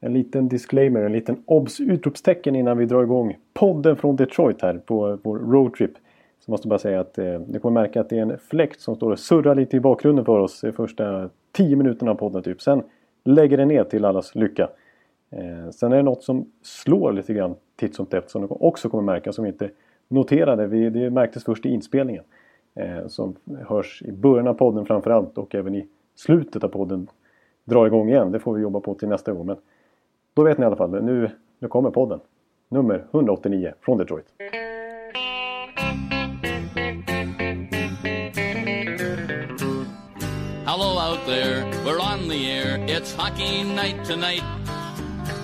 En liten disclaimer, en liten obs utropstecken innan vi drar igång podden från Detroit här på vår roadtrip. Så måste jag bara säga att eh, ni kommer märka att det är en fläkt som står och surrar lite i bakgrunden för oss de första 10 minuterna av podden typ. Sen lägger den ner till allas lycka. Eh, sen är det något som slår lite grann titt som tätt som ni också kommer märka som vi inte noterade. Vi, det märktes först i inspelningen. Eh, som hörs i början av podden framförallt och även i slutet av podden drar igång igen. Det får vi jobba på till nästa gång. Men då vet ni i alla fall. Nu, nu kommer podden. Nummer 189 från Detroit. Hello out there, we're on the air. It's hockey night tonight.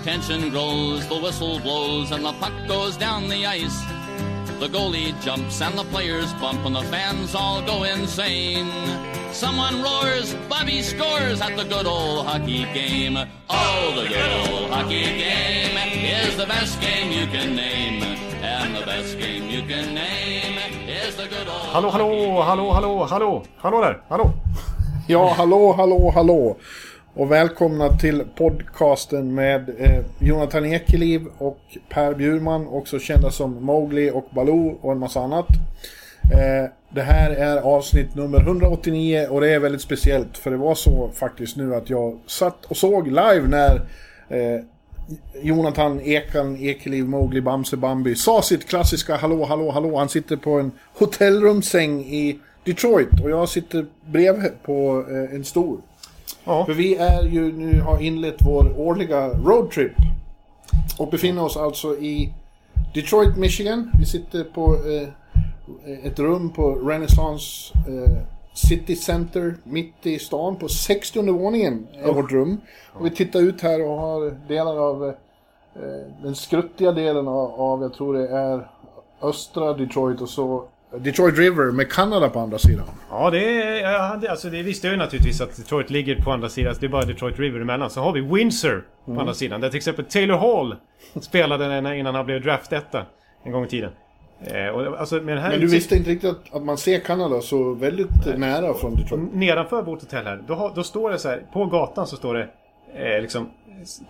Tension grows, the whistle blows, and the puck goes down the ice. The goalie jumps and the players bump, and the fans all go insane. Someone roars, Bobby scores at the good old hockey game. Oh, the good old hockey game is the best game you can name. And the best game you can name is the good old Hallå, hallå, hallå, hallå, hallå, hallå där, hallå. Ja, hallå, hallå, hallå. Och välkomna till podcasten med eh, Jonathan Ekeliv och Per Bjurman, också kända som Mowgli och Baloo och en massa annat. Eh, det här är avsnitt nummer 189 och det är väldigt speciellt för det var så faktiskt nu att jag satt och såg live när eh, Jonathan Ekan, Ekeliv, Mowgli, Bamse, Bambi sa sitt klassiska hallå, hallå, hallå. Han sitter på en hotellrumssäng i Detroit och jag sitter bredvid på eh, en stol. Ja. För vi är ju nu har inlett vår årliga roadtrip. Och befinner oss alltså i Detroit, Michigan. Vi sitter på eh, ett rum på Renaissance eh, City Center mitt i stan på 60 våningen är vårt rum. Och vi tittar ut här och har delar av eh, den skruttiga delen av, av, jag tror det är östra Detroit och så Detroit River med Kanada på andra sidan. Ja, det, är, alltså, det visste jag ju naturligtvis att Detroit ligger på andra sidan. Det är bara Detroit River emellan. Så har vi Windsor på Mm. andra sidan. Där till exempel Taylor Hall spelade innan han blev draftetta en gång i tiden. Eh, och, alltså, Men du visste inte riktigt att, att man ser Kanada så väldigt nära från Detroit? Nedanför vårt hotell här, då, då står det så här. På gatan så står det eh, liksom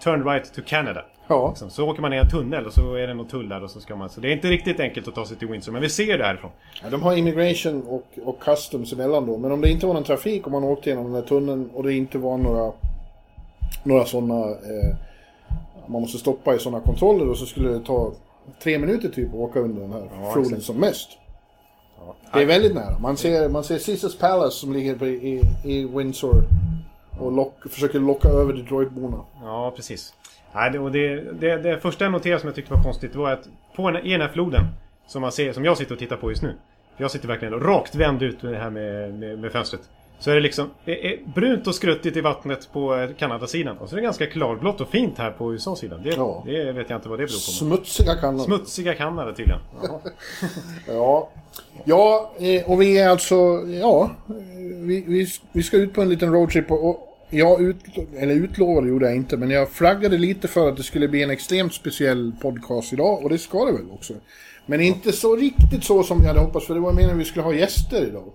Turn right to Canada. Ja. Liksom. Så åker man i en tunnel och så är det någon tull där och så ska man... Så det är inte riktigt enkelt att ta sig till Windsor. Men vi ser det härifrån. Ja, de har immigration och, och customs emellan då. Men om det inte var någon trafik om man åkte genom den här tunneln och det inte var några, några sådana... Eh, man måste stoppa i sådana kontroller och så skulle det ta tre minuter typ att åka under den här floden som mest. Det är väldigt nära. Man ser, man ser Caesars Palace som ligger i, i Windsor och lock, försöker locka över Detroitborna. Ja, precis. Nej, det, det, det, det första jag noterade som jag tyckte var konstigt var att på en, i den här floden som, man ser, som jag sitter och tittar på just nu. För jag sitter verkligen rakt vänd ut med det här med, med, med fönstret. Så är det liksom det är brunt och skruttigt i vattnet på eh, Kanadasidan. Och så är det ganska klarblått och fint här på USA-sidan. Det, Ja. det vet jag inte vad det beror på. Smutsiga Kanada. Smutsiga Kanada tydligen. Ja, ja eh, och vi är alltså, ja, vi, vi, vi ska ut på en liten roadtrip och, jag ut, eller utlovade gjorde jag inte, men jag flaggade lite för att det skulle bli en extremt speciell podcast idag och det ska det väl också. Men inte så riktigt så som vi hade hoppats, för det var meningen att vi skulle ha gäster idag.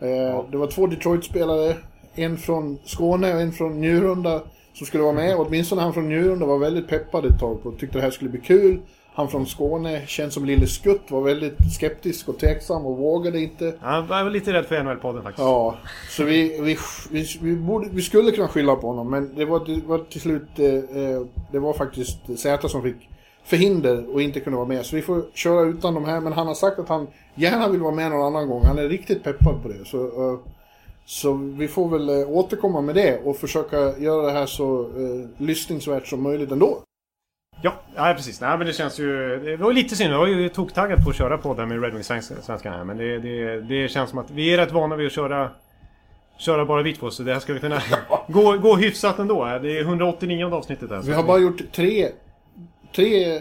Eh, Det var två Detroit-spelare, en från Skåne och en från Njurunda som skulle vara med. Åtminstone han från Njurunda var väldigt peppad ett tag på och tyckte det här skulle bli kul. Han från Skåne, känd som Lille Skutt, var väldigt skeptisk och tveksam och vågade inte. Jag var lite rädd för NHL-podden faktiskt. Ja, så vi, vi, vi, vi, borde, vi skulle kunna skylla på honom, men det var, det var till slut, eh, eh, det var faktiskt Zäta som fick förhinder och inte kunde vara med. Så vi får köra utan de här, men han har sagt att han gärna vill vara med någon annan gång. Han är riktigt peppad på det. Så, eh, så vi får väl eh, återkomma med det och försöka göra det här så eh, lyssningsvärt som möjligt ändå. Ja, ja precis. Nej, men det känns ju... Det var lite synd. Jag var ju toktaggad på att köra på där med Red Wings svenskarna här. Men det, det, det känns som att vi är rätt vana vid att köra... Köra bara vi två, så det här ska vi kunna gå, gå hyfsat ändå. Det är 189 avsnittet här. Vi har bara gjort tre, tre eh,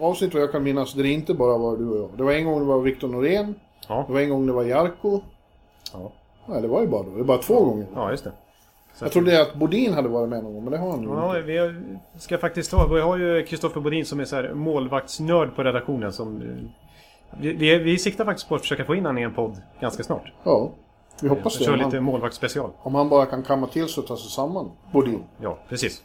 avsnitt vad jag kan minnas där det inte bara var du och jag. Det var en gång det var Viktor Norén. Ja. Det var en gång det var Jarko. Ja. Nej, det var ju bara då. Det var bara två gånger. Ja, just det. Så Jag trodde att Bodin hade varit med någon gång, men det har han ju Ja, inte. vi ska faktiskt ta... Vi har ju Kristoffer Bodin som är så här målvaktsnörd på redaktionen som... Vi, vi, vi siktar faktiskt på att försöka få in honom i en podd ganska snart. Ja, vi hoppas det. Kör Om lite målvaktsspecial. om han bara kan kamma till sig och ta sig samman. Bodin. Ja, precis.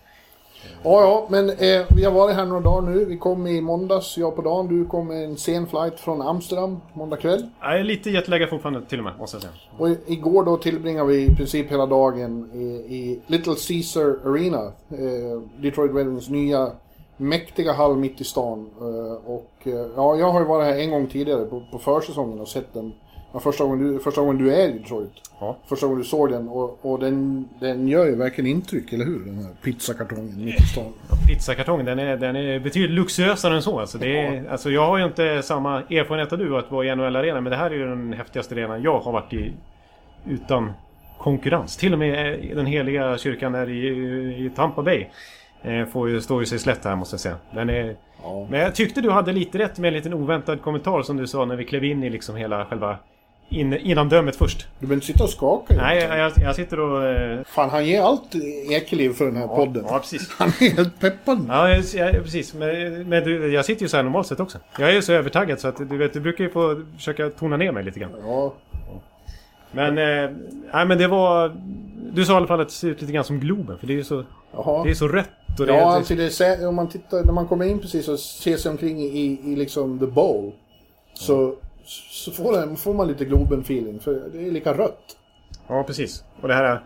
Ja, ja, men eh, vi har varit här några dagar nu. Vi kom i måndags, jag på dagen. Du kom med en sen flight från Amsterdam, måndag kväll. Jag är lite jetlaggad fortfarande till och med, måste jag säga. Och i- igår då tillbringade vi i princip hela dagen i, i Little Caesar Arena. Eh, Detroit Red nya mäktiga hall mitt i stan. Eh, och eh, ja, jag har ju varit här en gång tidigare på, på försäsongen och sett den. Ja, första, gången du, första gången du är i Detroit. Ja. Första gången du såg den. Och, och den, den gör ju verkligen intryck, eller hur? Den här pizzakartongen mitt i stan. Pizzakartongen, den är, den är betydligt luxuösare än så. Alltså, det är, alltså, jag har ju inte samma erfarenhet av du att vara i NHL-arenan, men det här är ju den häftigaste arenan jag har varit i utan konkurrens. Till och med eh, den heliga kyrkan där i, i Tampa Bay eh, får ju, står ju sig slätt här måste jag säga. Den är, Ja. Men jag tyckte du hade lite rätt med en liten oväntad kommentar som du sa när vi klev in i liksom hela själva in, innandömet först. Du behöver inte sitta och skaka. Nej, jag, jag, jag sitter och... eh, Fan, han ger allt Ekeliv för den här podden. Ja, precis. Han är helt peppad. Ja, jag, jag, precis. Men, men du, jag sitter ju så här normalt sett också. Jag är ju så övertaggad så att du vet, du brukar ju få försöka tona ner mig lite grann. Ja, Men, eh, nej men det var... Du sa i alla fall att det ser ut lite grann som Globen, för det är ju så... jaha. Det är så rött och det Ja, är... alltså det är, om man tittar, när man kommer in precis och ser sig omkring i, i liksom the bowl. Så, så får, det, får man lite Globen-feeling, för det är lika rött. Ja, precis. Och det här... är-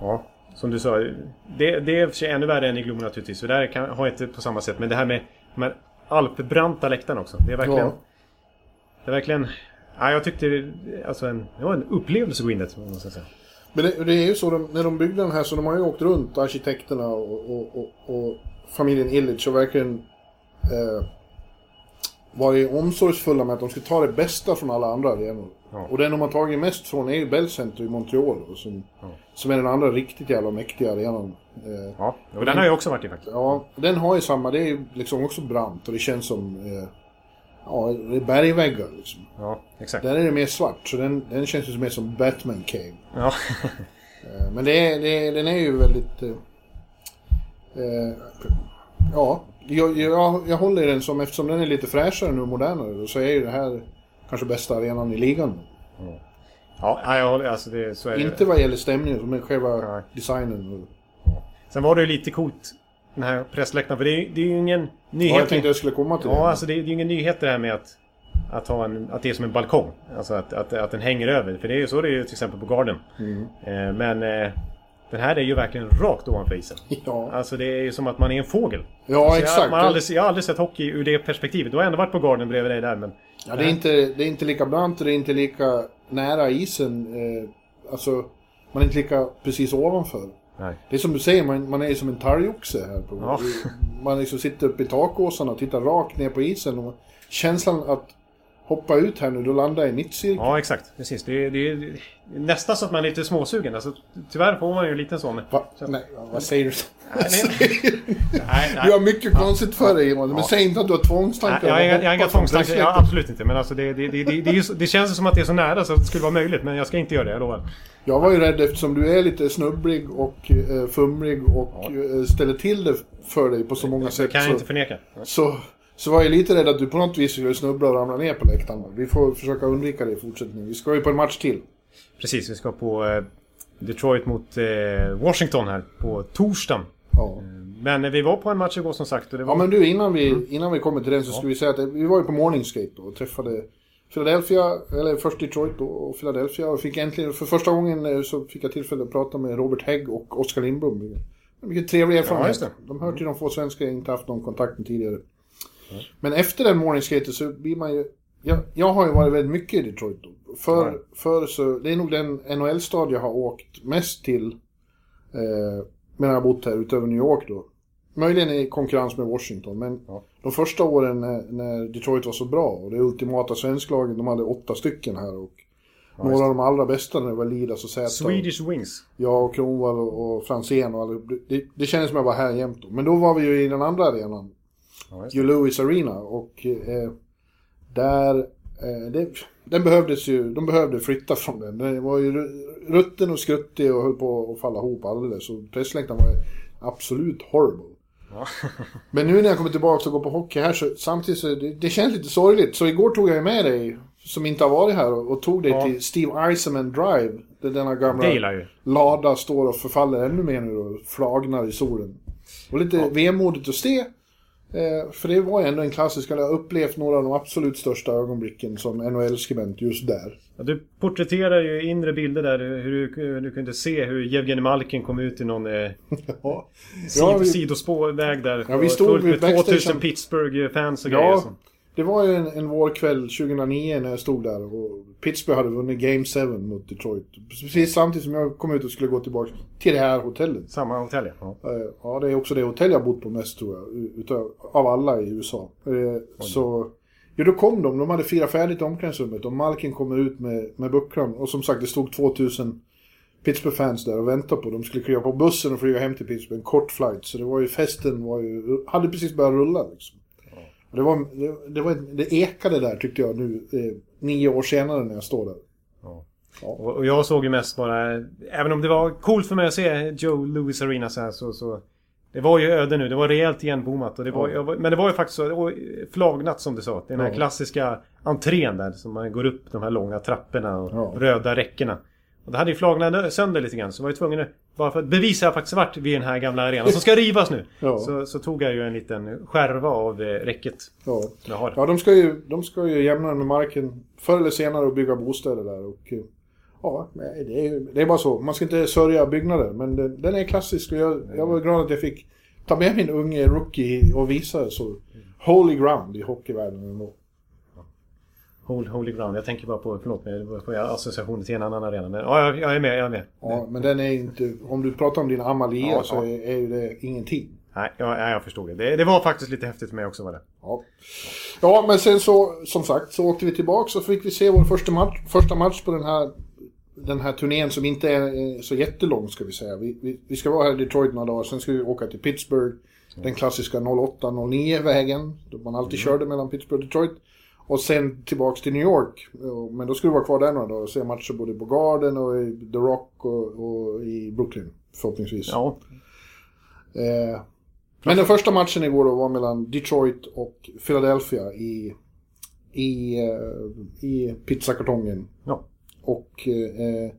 Ja, som du sa. Det, det är för sig ännu värre än i Globen naturligtvis. För där kan, har jag inte på samma sätt. Men det här med de här alpbranta läktarna också. Det är verkligen... Ja. Det är verkligen... Ja, jag tyckte... Alltså en, det var en upplevelse att gå in måste jag säga. Men det, det är ju så, de, när de byggde den här så de har ju åkt runt, arkitekterna och, och, och, och familjen Illich och verkligen eh, varit omsorgsfulla med att de ska ta det bästa från alla andra arenor. Ja. Och den de har tagit mest från är ju Bell Center i Montreal då, som, som är den andra riktigt jävla mäktiga arenan. Eh, Ja, och den har jag också varit i faktiskt. Ja, den har ju samma. Det är ju liksom också brant och det känns som... Eh, ja, det är bergväggar liksom. Ja, exakt. Där är det mer svart, så den, den känns ju mer som Batman Cave. Ja. Eh, men det är, det är, den är ju väldigt... Eh, eh, ja, jag, jag, jag håller i den som, eftersom den är lite fräschare nu och modernare, så är ju det här kanske bästa arenan i ligan. ja, nej, jag håller... Alltså det, så är det. Inte vad gäller stämningen, men själva Nej. designen. Sen var det ju lite coolt, den här pressläktaren. För det är, det är ju ingen nyhet. Ja, jag tänkte jag skulle komma till det. Ja, alltså det är ju ingen nyhet det här med att, att, ha en, att det är som en balkong. Alltså att, att, att den hänger över. För det är ju så det är ju till exempel på Garden. Mm. Eh, men eh, den här är ju verkligen rakt ovanför isen. Ja, Alltså det är ju som att man är en fågel. ja Alltså, exakt. Jag, man har aldrig, jag har aldrig sett hockey ur det perspektivet. Du har ändå varit på Garden bredvid dig där men... Ja, det är, inte, det är inte lika brant och det är inte lika nära isen. Eh, alltså, man är inte lika precis ovanför. Nej. Det är som du säger, man, man är ju som en talgoxe här. På, Ja. Man liksom sitter uppe i takåsarna och tittar rakt ner på isen. Och känslan att hoppa ut här nu, då landar jag i mittcirkeln. Ja, exakt. Precis. Det är, det är, det är nästan så att man är lite småsugen. Alltså, tyvärr får man ju en liten sån. Va? Nej, vad säger du? Nej, nej, Du har mycket konstigt för dig, Johan. Men Ja. säg inte att du har Nej, tvångstankar. jag att jag har inga tvångstankar. Ja, absolut inte. Men alltså det, det, det, det, det, så- det känns som att det är så nära så att det skulle vara möjligt. Men jag ska inte göra det, jag lovar. Jag var ju rädd eftersom du är lite snubblig och eh, fumlig och eh, ställer till det för dig på så många Det sätt. kan jag så, inte förneka. så, så var jag lite rädd att du på något vis skulle snubbla och ramla ner på läktaren. Vi får försöka undvika det i fortsättningen. Vi ska ju på en match till. Precis, vi ska på eh, Detroit mot eh, Washington här på torsdagen. Ja. Men eh, vi var på en match igår som sagt. Och det var... Ja men du, innan vi, innan vi kommer till den så ska vi säga att vi var ju på morning skate då och träffade Philadelphia, eller först Detroit då, och Philadelphia och fick äntligen, för första gången så fick jag tillfälle att prata med Robert Hägg och Oskar Lindblom. Mycket trevlig erfarenhet. det. De hör till de få svenskar jag inte haft någon kontakt med tidigare. Men efter den morning så blir man ju, jag, jag har ju varit väldigt mycket i Detroit då. För, Ja. för så, det är nog den NHL-stad jag har åkt mest till eh, medan jag har bott här utöver New York då. Möjligen i konkurrens med Washington, men Ja. de första åren när, när Detroit var så bra och det ultimata svensklaget, de hade åtta stycken här och några av de allra bästa när det var Lidas och Zäta. Swedish Wings. Jag och Kronwall och, och Franzén och alla, det, det kändes som jag var här jämt då. Men då var vi ju i den andra arenan, Ja. Hugh Lewis Arena och eh, där, eh, det, den behövdes ju, de behövde flytta från den. Den var ju ru- rutten och skruttig och höll på att falla ihop alldeles. Och pressläktaren var absolut horrible. Ja. Men nu när jag kommer tillbaka och går på hockey här så samtidigt så det, det känns lite sorgligt. Så igår tog jag ju med dig, som inte har varit här, och, och tog dig Ja. till Steve Eisenman Drive. Där denna gamla lada står och förfaller ännu mer nu och flagnar i solen. Och lite vemodigt att se. Eh, för det var ändå en klassisk, jag har upplevt några av de absolut största ögonblicken som NHL-skribent just där. Ja, du porträtterar ju inre bilder där hur du, du kunde se hur Jevgenij Malkin kom ut i någon eh, Ja, Ja, vi- sidospårväg där. Ja, vi stod fullt med backstage- 2000 Pittsburgh-fans och grejer. Ja, som- det var ju en, en vårkväll 2009 när jag stod där och Pittsburgh hade vunnit Game 7 mot Detroit. Precis samtidigt som jag kom ut och skulle gå tillbaka till det här hotellet. Samma hotell ja. ja. Eh, Ja, det är också det hotell jag bott på mest tror jag, utav, av alla i USA. Eh, Så, ja då kom de, de hade firat färdigt omklädningsrummet och Malkin kommer ut med, med bucklan. Och som sagt, det stod 2000 Pittsburgh-fans där och väntade på. De skulle kliva på bussen och flyga hem till Pittsburgh, en kort flight. Så det var ju, festen var ju, hade precis börjat rulla liksom. Det, var, det, var, det ekade där tyckte jag nu, eh, nio år senare när jag står där. Och, och jag såg ju mest bara... Även om det var coolt för mig att se Joe Louis Arena så här så... så det var ju öde nu. Det var rejält igenbommat. Och det var, Ja. men det var ju faktiskt så... Flagnat som du sa. Den här Ja. klassiska entrén där. Som man går upp de här långa trapporna och Ja. röda räckena. Och det hade ju flagnat sönder lite grann. Så var jag tvungen att... Bara för att bevisa att jag faktiskt varit vid den här gamla arenan som ska rivas nu. Ja. Så, så tog jag ju en liten skärva av eh, räcket. Ja. Jag har. Ja, de ska ju, de ska ju jämna med marken förr eller senare och bygga bostäder där. Och, eh, ja, det är, det är bara så. Man ska inte sörja byggnader, men den, den är klassisk och jag, jag var glad att jag fick ta med min unge rookie och visa så holy ground i hockeyvärlden ändå. Holy, holy ground. Jag tänker bara på... Förlåt mig. Var associationer till en annan arena. Men ja, jag, jag är med. Jag är med. Ja, men den är inte, om du pratar om din Amalia Ja, så ja. är, ju det ingenting. Nej, jag, jag förstod det. det. Det var faktiskt lite häftigt för mig också var det. Ja. ja, men sen så, som sagt, så åkte vi tillbaka så fick vi se vår första match, första match på den här, den här turnén som inte är eh, så jättelång ska vi säga. Vi, vi, vi ska vara här i Detroit några dagar, sen ska vi åka till Pittsburgh. Den klassiska 08-09-vägen, då man alltid körde mellan Pittsburgh och Detroit. Och sen tillbaks till New York. Men då skulle vi vara kvar där några dagar och se matcher både på Garden och i The Rock och, och i Brooklyn. Förhoppningsvis. Ja, Eh, men den första matchen igår då var mellan Detroit och Philadelphia i, i, eh, i pizzakartongen. ja. Och eh,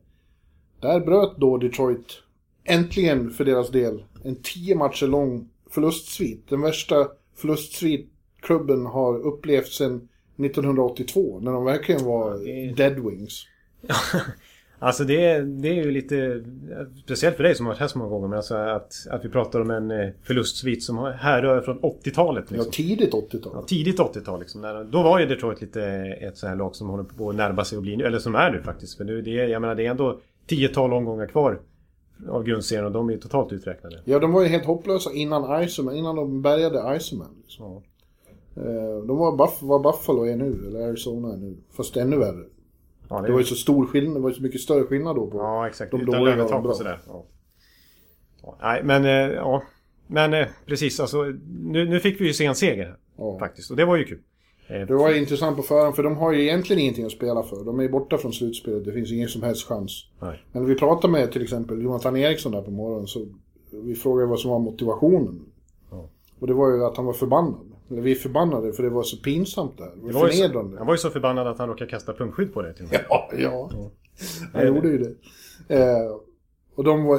där bröt då Detroit äntligen för deras del en tio matcher lång förlustsvit. Den värsta förlustsvit klubben har upplevt sedan 1982 när de verkligen var det är- Dead Wings. Alltså det är, det är ju lite... Speciellt för dig som har varit här så många gånger. Men alltså att, att vi pratar om en eh, förlustsvit som härrör från 80-talet. Ja, Liksom. tidigt 80-tal. Ja, tidigt 80-tal liksom. Då var ju Detroit lite ett så här lag som håller på att närma sig och bli... Eller som är nu faktiskt. För nu, det är, jag menar det är ändå 10-12 omgångar kvar av grundserien och de är ju totalt uträknade. Ja, de var ju helt hopplösa innan Iceman, innan de bärgade Iceman. Liksom. Ja. Eh, De var Buff, vad Buffalo är nu, eller Arizona är nu. Fast ännu värre. Ja, Det var ju så stor skillnad, det var ju så mycket större skillnad då på. Ja, exakt. De Utan dåliga och lönetak bra. och sådär. Ja. Ja, nej, men eh, ja. Men eh, precis, alltså nu, nu fick vi ju se en seger Ja. faktiskt. Och det var ju kul. Det var intressant på förhand, för de har ju egentligen ingenting att spela för. De är borta från slutspelet, det finns ingen som helst chans. nej. Men vi pratade med till exempel Jonathan Eriksson där på morgonen så vi frågade vad som var motivationen. Ja. Och det var ju att han var förbannad. Vi är förbannade för det var så pinsamt där. Det var, ju så, förnedrande. han var ju så förbannad att han råkade kasta punktskydd på det till och med. Ja, ja. Han gjorde ju det. Eh, och de var,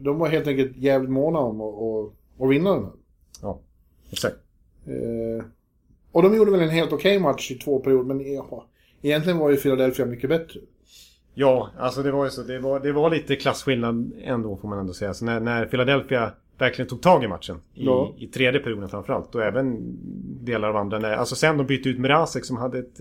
de var helt enkelt jävligt måna om att, att, att vinna den här. Ja, exakt. Eh, och de gjorde väl en helt okej match i två perioder, men ja, egentligen var ju Philadelphia mycket bättre. Ja, alltså det var ju så. Det var, det var lite klasskillnad ändå får man ändå säga. Så när, när Philadelphia verkligen tog tag i matchen. I, Ja. i tredje perioden framförallt. Och även delar av andra. När, alltså sen de bytte ut Mrazek som hade ett,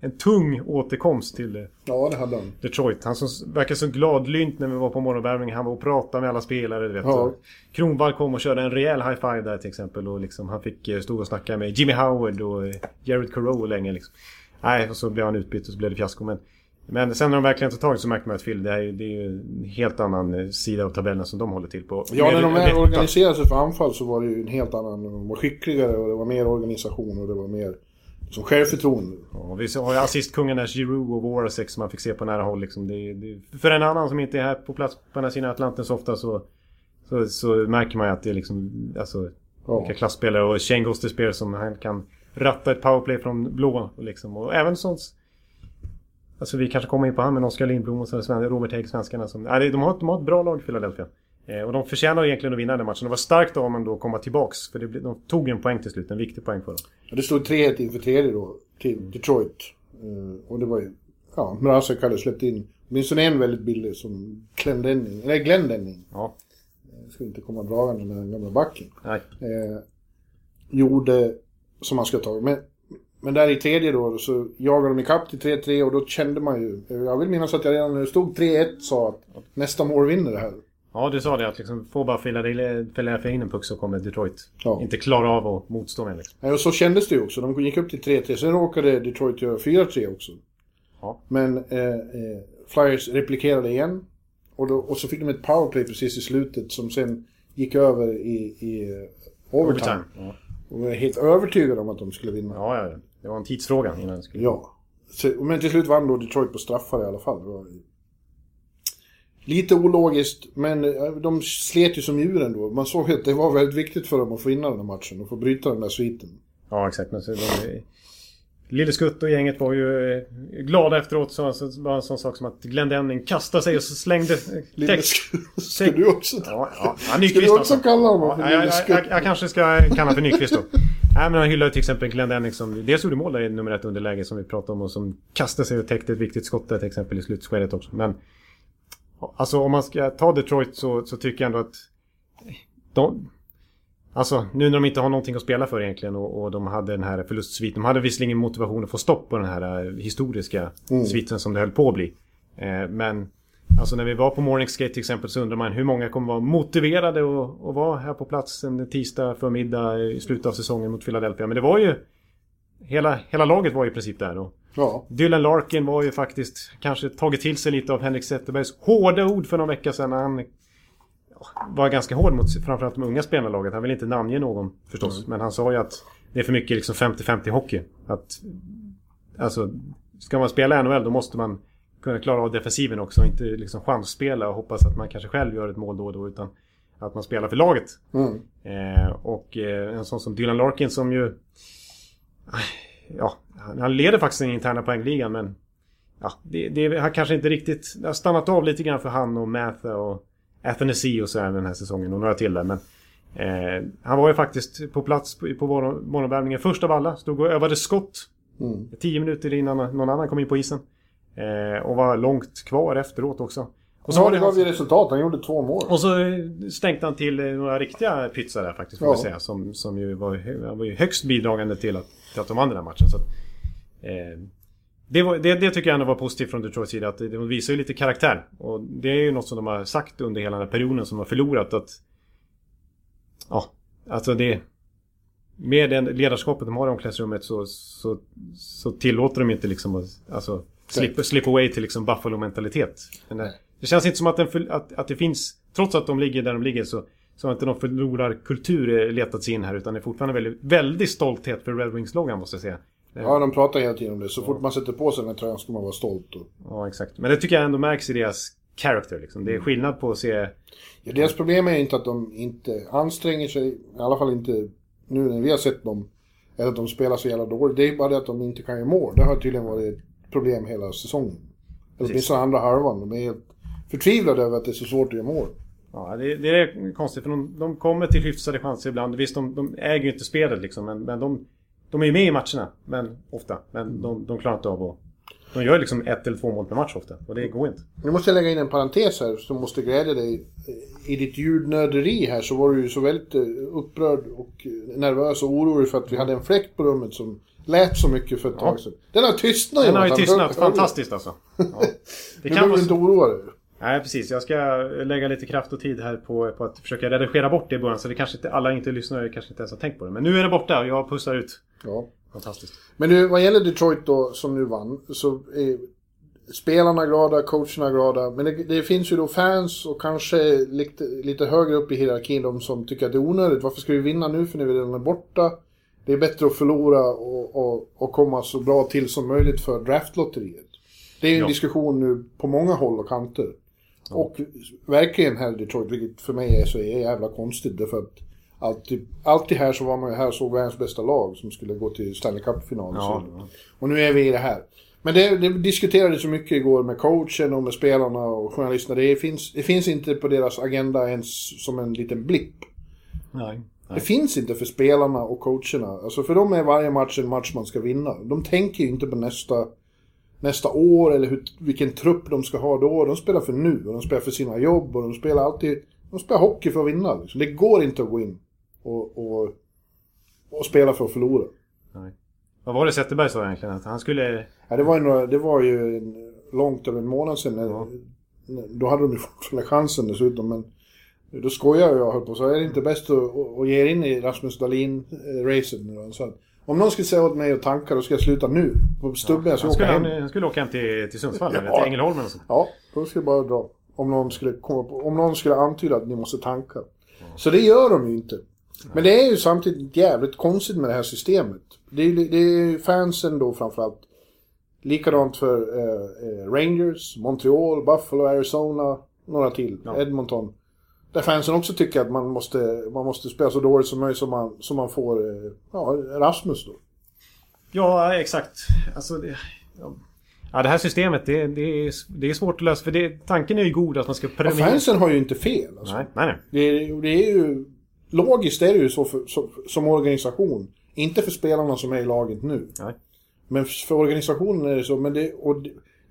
en tung återkomst till eh, Ja, det hade han. Detroit. Han som verkar så gladlynt när vi var på morgonvärmningen. Han var och pratade med alla spelare. Du vet. Ja. Och Kronwall kom och körde en rejäl high five där till exempel. Och liksom, han fick eh, stå och snacka med Jimmy Howard och eh, Jared Carew länge. Liksom. Nej, och så blev han utbytt och så blev det fiasko. Men, men sen när de verkligen tog tag så märkte man att Phil, det är, ju- det är ju en helt annan eh, sida av tabellen som de håller till på. Ja, Med när de organiserade sig för anfall så var det ju en helt annan... De var skickligare och det var mer organisation och det var mer liksom, självförtroende. Ja, vi har ju assistkungen där, Giroud och Voracek som man fick se på nära håll. Liksom. Det, det, för en annan som inte är här på plats på den här sidan Atlanten så ofta så, så, så märker man ju att det är liksom... Alltså, Ja. vilka klasspelare och Shane Gostisbehere som han kan ratta ett powerplay från blå. Liksom. Och även sånt... Alltså vi kanske kommer in på han med Oskar Lindblom och Robert Hägg, svenskarna som... Nej, de, har, de har ett bra lag Philadelphia. Eh, och de förtjänar egentligen att vinna den matchen. Det var starkt av dem då att komma tillbaks. För det, de tog en poäng till slut, en viktig poäng för dem. Ja, det stod 3-1 inför tredje då, till Detroit. Eh, och det var ju, ja, Mrazek hade släppt in åtminstone en väldigt billig som Glenn Denning, eller Glenn Denning. Ja, Jag ska inte komma dragande med den gamla backen. nej. Eh, gjorde som man ska ta. Men, men där i tredje då så jagade de ikapp till 3-3 och då kände man ju, jag vill minnas att jag redan när det stod 3-1 sa att nästa mål vinner det här. Ja, du sa det att liksom, får bara Philadelphia in en puck så kommer Detroit Ja. inte klara av att motstå med. Liksom. Ja, och så kändes det ju också. De gick upp till 3-3. Sen råkade Detroit göra 4-3 också. Ja. Men eh, eh, Flyers replikerade igen. Och, då, och så fick de ett powerplay precis i slutet som sen gick över i, i eh, overtime. Ja. Och är helt övertygad om att de skulle vinna. Ja, ja. Det var en tidsfråga innan det skulle... Ja. Men till slut vann då Detroit på straffar i alla fall. Lite ologiskt, men eh, de slet ju som djuren då. Man såg att det var väldigt viktigt för dem att få vinna den här matchen och få bryta den där sviten. Ja, exakt. Men så de, Lille Skutt och gänget var ju eh, glada efteråt. Så, så bara en sån sak som att Glenn Denning kastade sig och så slängde... eh, Lille text- Sk- Ska du också... Ja, ja. ja Ska du också alltså. kalla honom Ja, för jag, Lille jag, Skutt? jag, jag kanske ska kalla honom för Nyqvist då. Nej, men han hyllar till exempel Glenn Denning som dels gjorde mål där i nummer ett underläge som vi pratade om och som kastade sig och täckte ett viktigt skott där till exempel i slutskedet också. Men alltså om man ska ta Detroit så, så tycker jag ändå att de, Alltså nu när de inte har någonting att spela för egentligen och, och de hade den här förlustsviten. De hade visserligen motivation att få stopp på den här eh, historiska sviten som det höll på att bli. Eh, men alltså när vi var på Morning Skate till exempel så undrar man hur många kommer vara motiverade att att vara här på plats en tisdag förmiddag i slutet av säsongen mot Philadelphia. Men det var ju... Hela, hela laget var ju i princip där. Och Ja. Dylan Larkin var ju faktiskt kanske tagit till sig lite av Henrik Zetterbergs hårda ord för någon vecka sedan. när Han var ganska hård mot framförallt de unga spelarna i laget. Han vill inte namnge någon förstås. Men han sa ju att det är för mycket liksom 50-50 hockey. Att, alltså, ska man spela NHL då måste man kunna klara av defensiven också. Och inte liksom chansspela och hoppas att man kanske själv gör ett mål då och då. Utan att man spelar för laget. Mm. Eh, och eh, en sån som Dylan Larkin som ju... Ja, han, leder faktiskt den interna poängligan men... Ja, det, det har kanske inte riktigt... Det har stannat av lite grann för han och Matha och Athanasi och så här den här säsongen och några till där men... Eh, han var ju faktiskt på plats på, på morgon- morgonvärmningen först av alla. Stod och övade skott. Mm. Tio minuter innan någon annan kom in på isen. Eh, och var långt kvar efteråt också. Och så var det gav ju resultat. Han gjorde två mål. och så stänkte han till eh, några riktiga pytsar där faktiskt får Ja. säga. Som, som ju var, han var ju högst bidragande till att, till att de vann den här matchen. Så att, eh, det, var, det, det tycker jag ändå var positivt från Detroits sida. Att de visar ju lite karaktär. Och det är ju något som de har sagt under hela den här perioden som de har förlorat. Att, ja, alltså det... Med det ledarskapet de har i omklädningsrummet så, så, så tillåter de inte liksom att alltså, slip, slip away till liksom Buffalo-mentalitet. Men det, känns inte som att, för- att, att det finns, trots att de ligger där de ligger så, så har inte någon förlorarkultur letat sig in här utan det är fortfarande väldigt, väldigt stolthet för Red Wings-loggan måste jag säga. Ja, de pratar hela tiden om det. Så fort man sätter på sig den här tröjan ska man vara stolt. Och... Ja, exakt. Men det tycker jag ändå märks i deras character liksom. Det är skillnad på att se... Ja, deras problem är inte att de inte anstränger sig. I alla fall inte nu när vi har sett dem. Eller att de spelar så jävla dåligt. Det är bara det att de inte kan göra mål. Det har tydligen varit problem hela säsongen. Eller åtminstone andra halvan. De är helt förtvivlade över att det är så svårt att göra mål. Ja, det, det är konstigt för de, de kommer till hyfsade chanser ibland. Visst, de, de äger ju inte spelet liksom. Men, men de, de är ju med i matcherna. Men ofta. Men de, de klarar inte av att... De gör liksom ett eller två mål per match ofta. Och det går inte. Nu måste jag lägga in en parentes här som måste glädja dig. I ditt ljudnöderi här så var du ju så väldigt eh, upprörd och nervös och orolig för att vi hade en fläkt på rummet som lät så mycket för ett tag sedan. Den har tystnat Den har ju tystnat. Fantastiskt alltså. Ja. Det kan behöver du inte oroa dig. Nej, precis. Jag ska lägga lite kraft och tid här på, på att försöka redigera bort det i början. Så det kanske inte, alla inte lyssnare kanske inte ens har tänkt på det. Men nu är det borta och jag pussar ut. Ja. Fantastiskt. Men nu, vad gäller Detroit då, som nu vann, så är spelarna glada, coacherna glada. Men det, det finns ju då fans och kanske lite, lite högre upp i hierarkin de som tycker att det är onödigt. Varför ska vi vinna nu för när vi redan är borta? Det är bättre att förlora och, och, och komma så bra till som möjligt för draftlotteriet. Det är en Ja. diskussion nu på många håll och kanter. Och verkligen här i Detroit, vilket för mig är så är jävla konstigt. Därför att alltid, alltid här så var man ju här och såg världens bästa lag som skulle gå till Stanley Cup-final. Ja, och nu är vi i det här. Men det, det diskuterades så mycket igår med coachen och med spelarna och journalisterna. Det finns, det finns inte på deras agenda ens som en liten blipp. Nej. Det finns inte för spelarna och coacherna. Alltså för dem är varje match en match man ska vinna. De tänker ju inte på nästa, nästa år eller hur, vilken trupp de ska ha då. De spelar för nu och de spelar för sina jobb och de spelar alltid... De spelar hockey för att vinna. Liksom. Det går inte att gå in och, och, och spela för att förlora. Nej. Vad var det Zetterberg sa egentligen? Att han skulle... Ja, det, var ju några, det var ju långt över en månad sedan. Ja. Då hade de ju fortfarande chansen dessutom. Men då skojar jag höll på så är det inte bäst att, att, ge er in i Rasmus Dahlin-racet nu då? Så att, om någon skulle säga åt mig att tanka då ska jag sluta nu. På stubben jag ska Han åka skulle, hem. han skulle åka hem till, till Sundsvall, Ja. eller till Ängelholm eller så. Ja, då ska jag bara dra. Om någon skulle, komma på, om någon skulle antyda att ni måste tanka. Så det gör de ju inte. Men det är ju samtidigt jävligt konstigt med det här systemet. Det är ju det är fansen då framförallt. Likadant för eh, eh, Rangers, Montreal, Buffalo, Arizona, några till. Ja. Edmonton. Där fansen också tycker att man måste, man måste spela så dåligt som möjligt så man, så man får eh, ja, Rasmus då. Ja, exakt. Alltså, det, ja. ja, det här systemet, det, det, är, det är svårt att lösa. För det, tanken är ju god att man ska Ja, premiera... fansen har ju inte fel. Alltså. Nej, nej, nej. Det är, det är ju... Logiskt är det ju så för, som, som organisation. Inte för spelarna som är i laget nu. nej. Men för organisationen är det så. Men det, och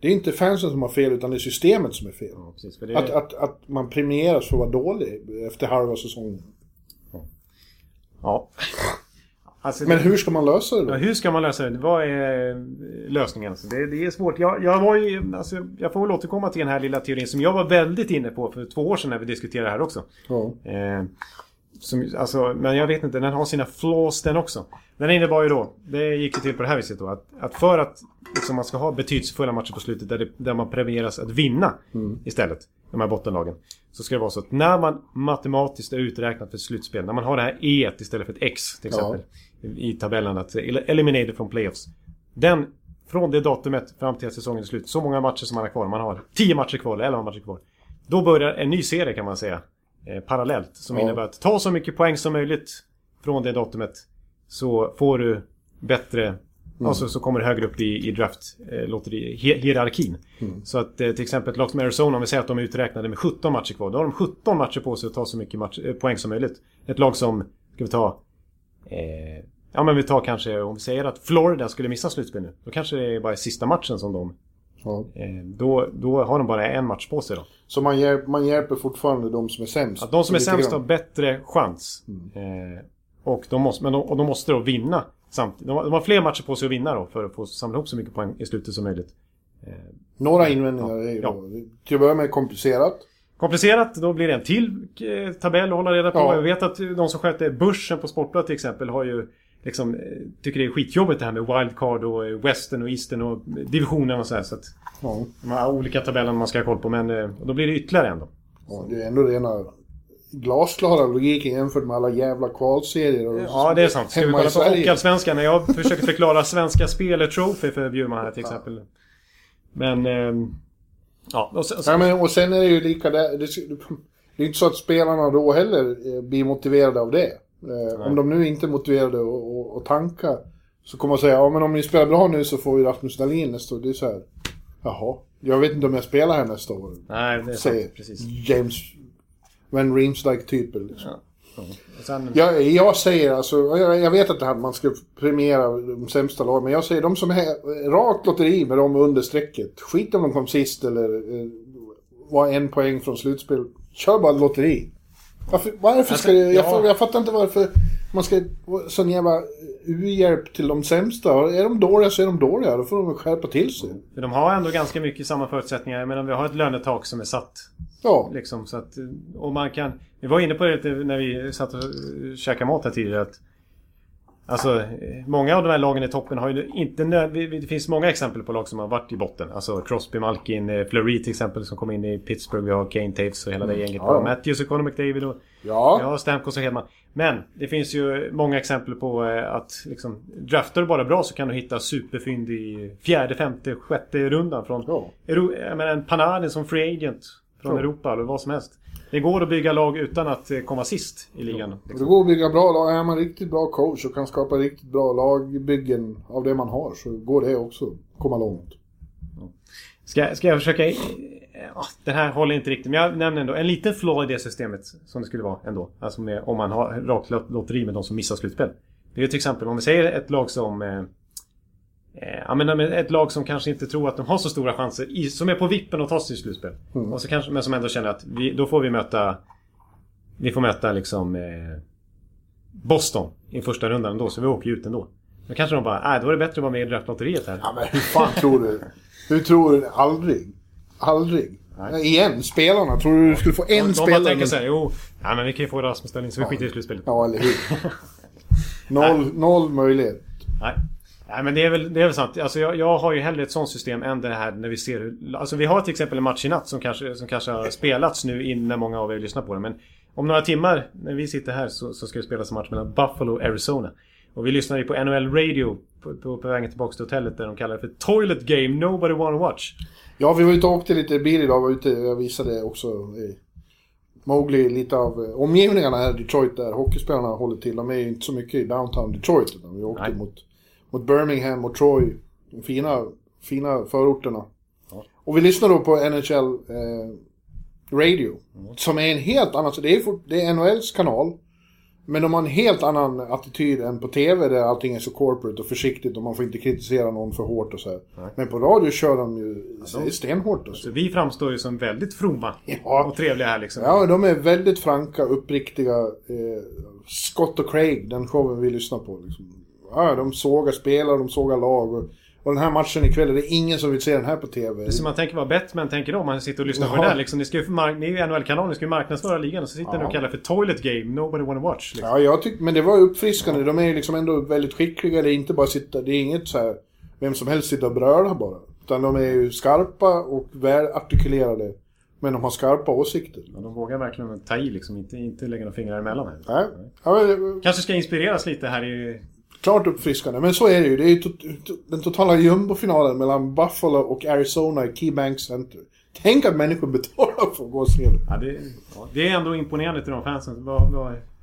det, är inte fansen som har fel utan det är systemet som är fel. Ja, precis. Det, Att, att, att man premieras för att vara dålig efter halva säsongen. ja. Alltså, Men hur ska man lösa det Ja, då? hur ska man lösa det? Vad är eh, lösningen? Så det, det är svårt. Jag, jag, var ju, alltså, jag får väl återkomma till den här lilla teorin som jag var väldigt inne på för två år sedan när vi diskuterade det här också. Ja. Eh, som, alltså, men jag vet inte, den har sina flaws den också. Den innebar ju då, det gick ju till på det här viset då, att, att för att liksom, man ska ha betydelsefulla matcher på slutet där, det, där man premieras att vinna istället, de här bottenlagen. Så ska det vara så att när man matematiskt är uträknat för slutspel, när man har det här E istället för ett X till exempel. I tabellen att eliminated från playoffs. Den, från det datumet fram till att säsongen är slut, så många matcher som man har kvar, man har 10 matcher kvar eller 11 matcher kvar. Då börjar en ny serie kan man säga. Eh, parallellt. Som Ja. innebär att ta så mycket poäng som möjligt från det datumet. Så får du bättre... Alltså så kommer du högre upp i, i draft eh, hierarkin. Så att eh, till exempel ett lag som Arizona, om vi säger att de är uträknade med 17 matcher kvar. Då har de 17 matcher på sig att ta så mycket match, eh, poäng som möjligt. Ett lag som, ska vi ta... Eh, ja men vi tar kanske, om vi säger att Florida skulle missa slutspel nu. Då kanske det är bara sista matchen som de... Ja. Eh, då, då har de bara en match på sig då. Så man, hjälp, man hjälper fortfarande de som är sämst. Att de som är sämst har grann. bättre chans. Eh, och, de måste, men de, och de måste då vinna samtidigt. De, har- de har fler matcher på sig att vinna då för att få samla ihop så mycket poäng i slutet som möjligt. Några invändningar är ju Ja. då, till att börja med komplicerat. Komplicerat, då blir det en till eh, tabell att hålla reda på. Ja. Jag vet att de som sköter börsen på Sportbladet till exempel har ju liksom, eh, tycker det är skitjobbigt det här med wildcard och eh, western och eastern och divisionen och så här. Så att Ja. de har olika tabeller man ska ha koll på. Men eh, då blir det ytterligare en då. Ja, det är ändå rena glasklara logiken jämfört med alla jävla kvalserier. Och Ja, det är sant. Ska vi kolla på. Hockeyallsvenskan? När jag försöker förklara Svenska Spel Trophy för Bjurman här till exempel. Men... ehm, ja, och sen, Ja, men, och sen är det ju lika där. Det, det är inte så att spelarna då heller eh, blir motiverade av det. Eh, om de nu inte är motiverade att- tanka så kommer man säga ja men om ni spelar bra nu så får vi Rasmus Dahlin nästa år. Det är så här. Jaha, jag vet inte om jag spelar här nästa år. nej, det är Säger sant. Precis. James Van Riemsdyk-typer. Liksom. Och sen, Jag, jag säger alltså, jag, jag vet att det här, man ska premiera de sämsta lagen, men jag säger de som är rakt lotteri med dem under strecket. Skit om de kom sist eller eh, var en poäng från slutspel. Kör bara lotteri. Varför, varför ska det, jag, ja. jag fattar inte varför man ska sån jävla u-hjälp till de sämsta. Är de dåliga så är de dåliga, då får de skärpa till sig. för de har ändå ganska mycket samma förutsättningar. Men vi har ett lönetak som är satt. Ja, Liksom, så att, och man kan... Vi var inne på det lite när vi satt och käkade mat här tidigare. Att, alltså, många av de här lagen i toppen har ju inte Det finns många exempel på lag som har varit i botten. Alltså Crosby, Malkin, eh, Fleury till exempel som kom in i Pittsburgh. Vi har Kane Taves och hela det gänget. Ja. Matthews och Conor McDavid och... ja. Ja, Stamkos och Hedman. Men det finns ju många exempel på eh, att liksom, draftar du bara bra så kan du hitta superfynd i fjärde, femte, sjätte rundan från... Ja. Euro, jag menar en Panarin som free agent från Ja. Europa eller vad som helst. Det går att bygga lag utan att eh, komma sist i ligan. Och Det Liksom. går att bygga bra lag. Är man riktigt bra coach och kan skapa riktigt bra lagbyggen av det man har så går det också att komma långt. Ska, ska jag försöka... Ja, det här håller inte riktigt. Men jag nämner ändå en liten flaw i det systemet. Som det skulle vara ändå. Alltså med, om man har rakt lot- lotteri med de som missar slutspel. Det är till exempel om vi säger ett lag som... Eh, ja, men ett lag som kanske inte tror att de har så stora chanser. I, som är på vippen att ta sig till slutspel. Och så kanske, men som ändå känner att vi, då får vi möta... Vi får möta liksom... Eh, Boston i första rundan ändå. Så vi åker ju ut ändå. Då kanske de bara, nej då är det bättre att vara med i draftlotteriet här. Ja, men hur fan tror du? Hur tror du? Aldrig. Aldrig. Nej. Igen, spelarna. Tror du du skulle få en de bara spelare? tänker såhär, jo, ja, men vi kan ju få Rasmus Dahlin så vi skiter i slutspelet. Ja, eller hur? Noll, noll möjlighet. Nej. Nej men det är väl, det är väl sant. Alltså jag, jag har ju hellre ett sånt system än det här när vi ser hur... Alltså vi har till exempel en match i natt som kanske, som kanske har spelats nu innan många av er lyssnar på det. Men om några timmar när vi sitter här så, så ska det spelas en match mellan Buffalo och Arizona. Och vi lyssnar ju på NHL Radio på, på, på vägen tillbaka till hotellet där de kallar det för Toilet Game Nobody Wanna Watch. Ja, vi var ute och åkte lite bil idag. Var ute, jag visade också i Mowgli lite av eh, omgivningarna här i Detroit där hockeyspelarna håller till. De är ju inte så mycket i downtown Detroit. Utan vi åkte Nej. mot, mot Birmingham och Troy. De fina, fina förorterna. Ja. Och vi lyssnar då på NHL eh, Radio. Som är en helt annan... så Det är, fort- det är NHLs kanal. Men de har en helt annan attityd än på TV där allting är så corporate och försiktigt och man får inte kritisera någon för hårt och så här. Men på radio kör de ju stenhårt. Alltså. Så vi framstår ju som väldigt fromma Ja. och trevliga här liksom. Ja, de är väldigt franka, uppriktiga. Eh, Scott och Craig, den showen vi lyssnar på. Liksom. Ja, de sågar spelare, de sågar lag. Och, och den här matchen ikväll, det är ingen som vill se den här på TV. Så man tänker vad Batman tänker om man sitter och lyssnar på Ja. det där liksom. Ni, ska ju, ni är ju NHL-kanalen, ni ska ju marknadsföra ligan och så sitter ni och kallar det för Toilet Game Nobody Wanna Watch. Liksom. Ja, jag tycker, men det var uppfriskande. De är ju liksom ändå väldigt skickliga. Det är inte bara sitta, det är inget så här, vem som helst sitter och brölar bara. Utan de är ju skarpa och välartikulerade. Men de har skarpa åsikter. Ja, de vågar verkligen ta i liksom, inte, inte lägga några fingrar emellan här. Nej. Ja, men, Kanske ska inspireras lite här i... klart uppfriskande. Men så är det ju. Det är ju to to den totala jumbofinalen mellan Buffalo och Arizona i KeyBank Center. Tänk att människor betalar för att gå och se det. Ja, det, ja, det är ändå imponerande till de fansen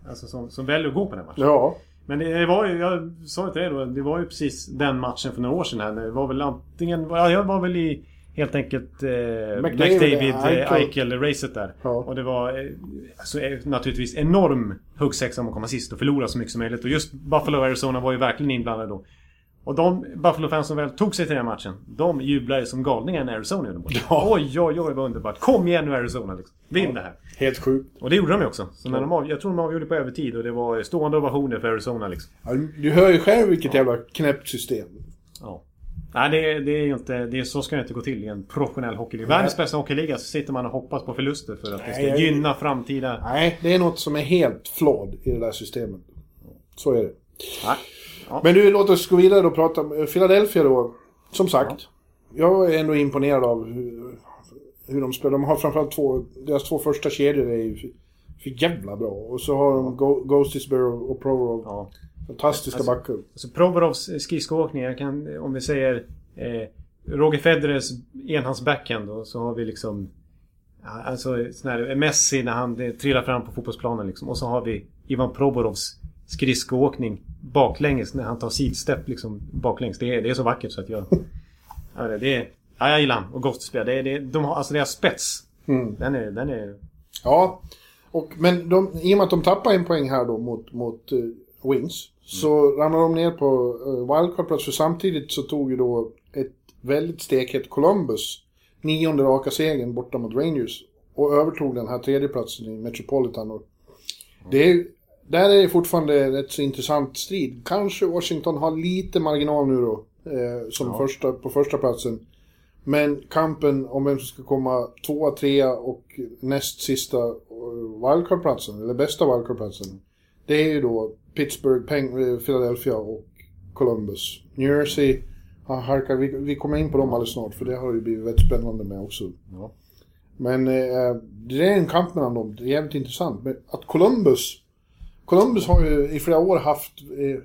alltså, som, som väljer att gå på den matchen. Ja. Men det, det var ju, jag sa ju till dig då, det var ju precis den matchen för några år sedan här. Det var väl antingen, ja, jag var väl i helt enkelt eh, McDavid, McDavid, Eichel. eh, där. Ja. Och det var eh, alltså, eh, naturligtvis enorm huggsexa om att komma sist och förlora så mycket som möjligt. Och just Buffalo och Arizona var ju verkligen inblandade då. Och de Buffalo-fans som väl tog sig till den här matchen, de jublade som galningar när Arizona gjorde mål. Ja. Oj, oj, oj vad underbart. Kom igen nu Arizona liksom. Vinn det här. Helt sjukt. Och det gjorde de ju också. Så när de av, jag tror de avgjorde på övertid och det var stående ovationer för Arizona liksom. Ja, du hör ju själv vilket jävla knäppt system. Ja. Nej, det, det är inte... Det är, så ska det inte gå till i en professionell hockeyliga. Världens bästa hockeyliga så sitter man och hoppas på förluster för att det ska Nej, jag- gynna framtida... Nej, det är något som är helt flawed i det där systemet. Så är det. Nej. Men du, låt oss gå vidare och prata om eh, Philadelphia då. Som sagt, jag är ändå imponerad av hur, hur de spelar. De har framförallt två, deras två första kedjor är ju för, jävla bra. Och så har de Go- och och Provorov. Ja. Fantastiska Alltså- backar. Så Provorovs skridskoåkning, jag kan... Om vi säger... Eh, Roger Federers enhands backhand och så har vi liksom... Alltså sån här Messi när han trillar fram på fotbollsplanen liksom. Och så har vi Ivan Provorovs skridskoåkning baklänges när han tar sidstep liksom baklänges. Det är, det är så vackert så att jag... Ja, det- är... Ja, jag gillar han. Och Ghostspel. Det är, det de har, alltså deras spets. Mm. Den är... Den är Ja, och, men de, i och med att de tappar en poäng här då mot, mot eh, Wings. Så ramlar de ner på uh, wildcard-plats. För samtidigt så tog ju då ett väldigt stekhett Columbus nionde raka segern borta mot Rangers. Och övertog den här tredje platsen i Metropolitan. Och det är, där är det fortfarande rätt så intressant strid. Kanske Washington har lite marginal nu då. Eh, som första, på första platsen. Men kampen om vem som ska komma tvåa, trea och näst sista eh, wildcard-platsen, eller bästa wildcard-platsen. Det är ju då Pittsburgh, Peng, eh, Philadelphia och Columbus. New Jersey har halkat, vi, vi kommer in på dem alldeles snart för det har ju blivit väldigt spännande med också. Ja. Men eh, det är en kamp mellan dem, det är jävligt intressant. Men att Columbus, Columbus har ju i flera år haft eh,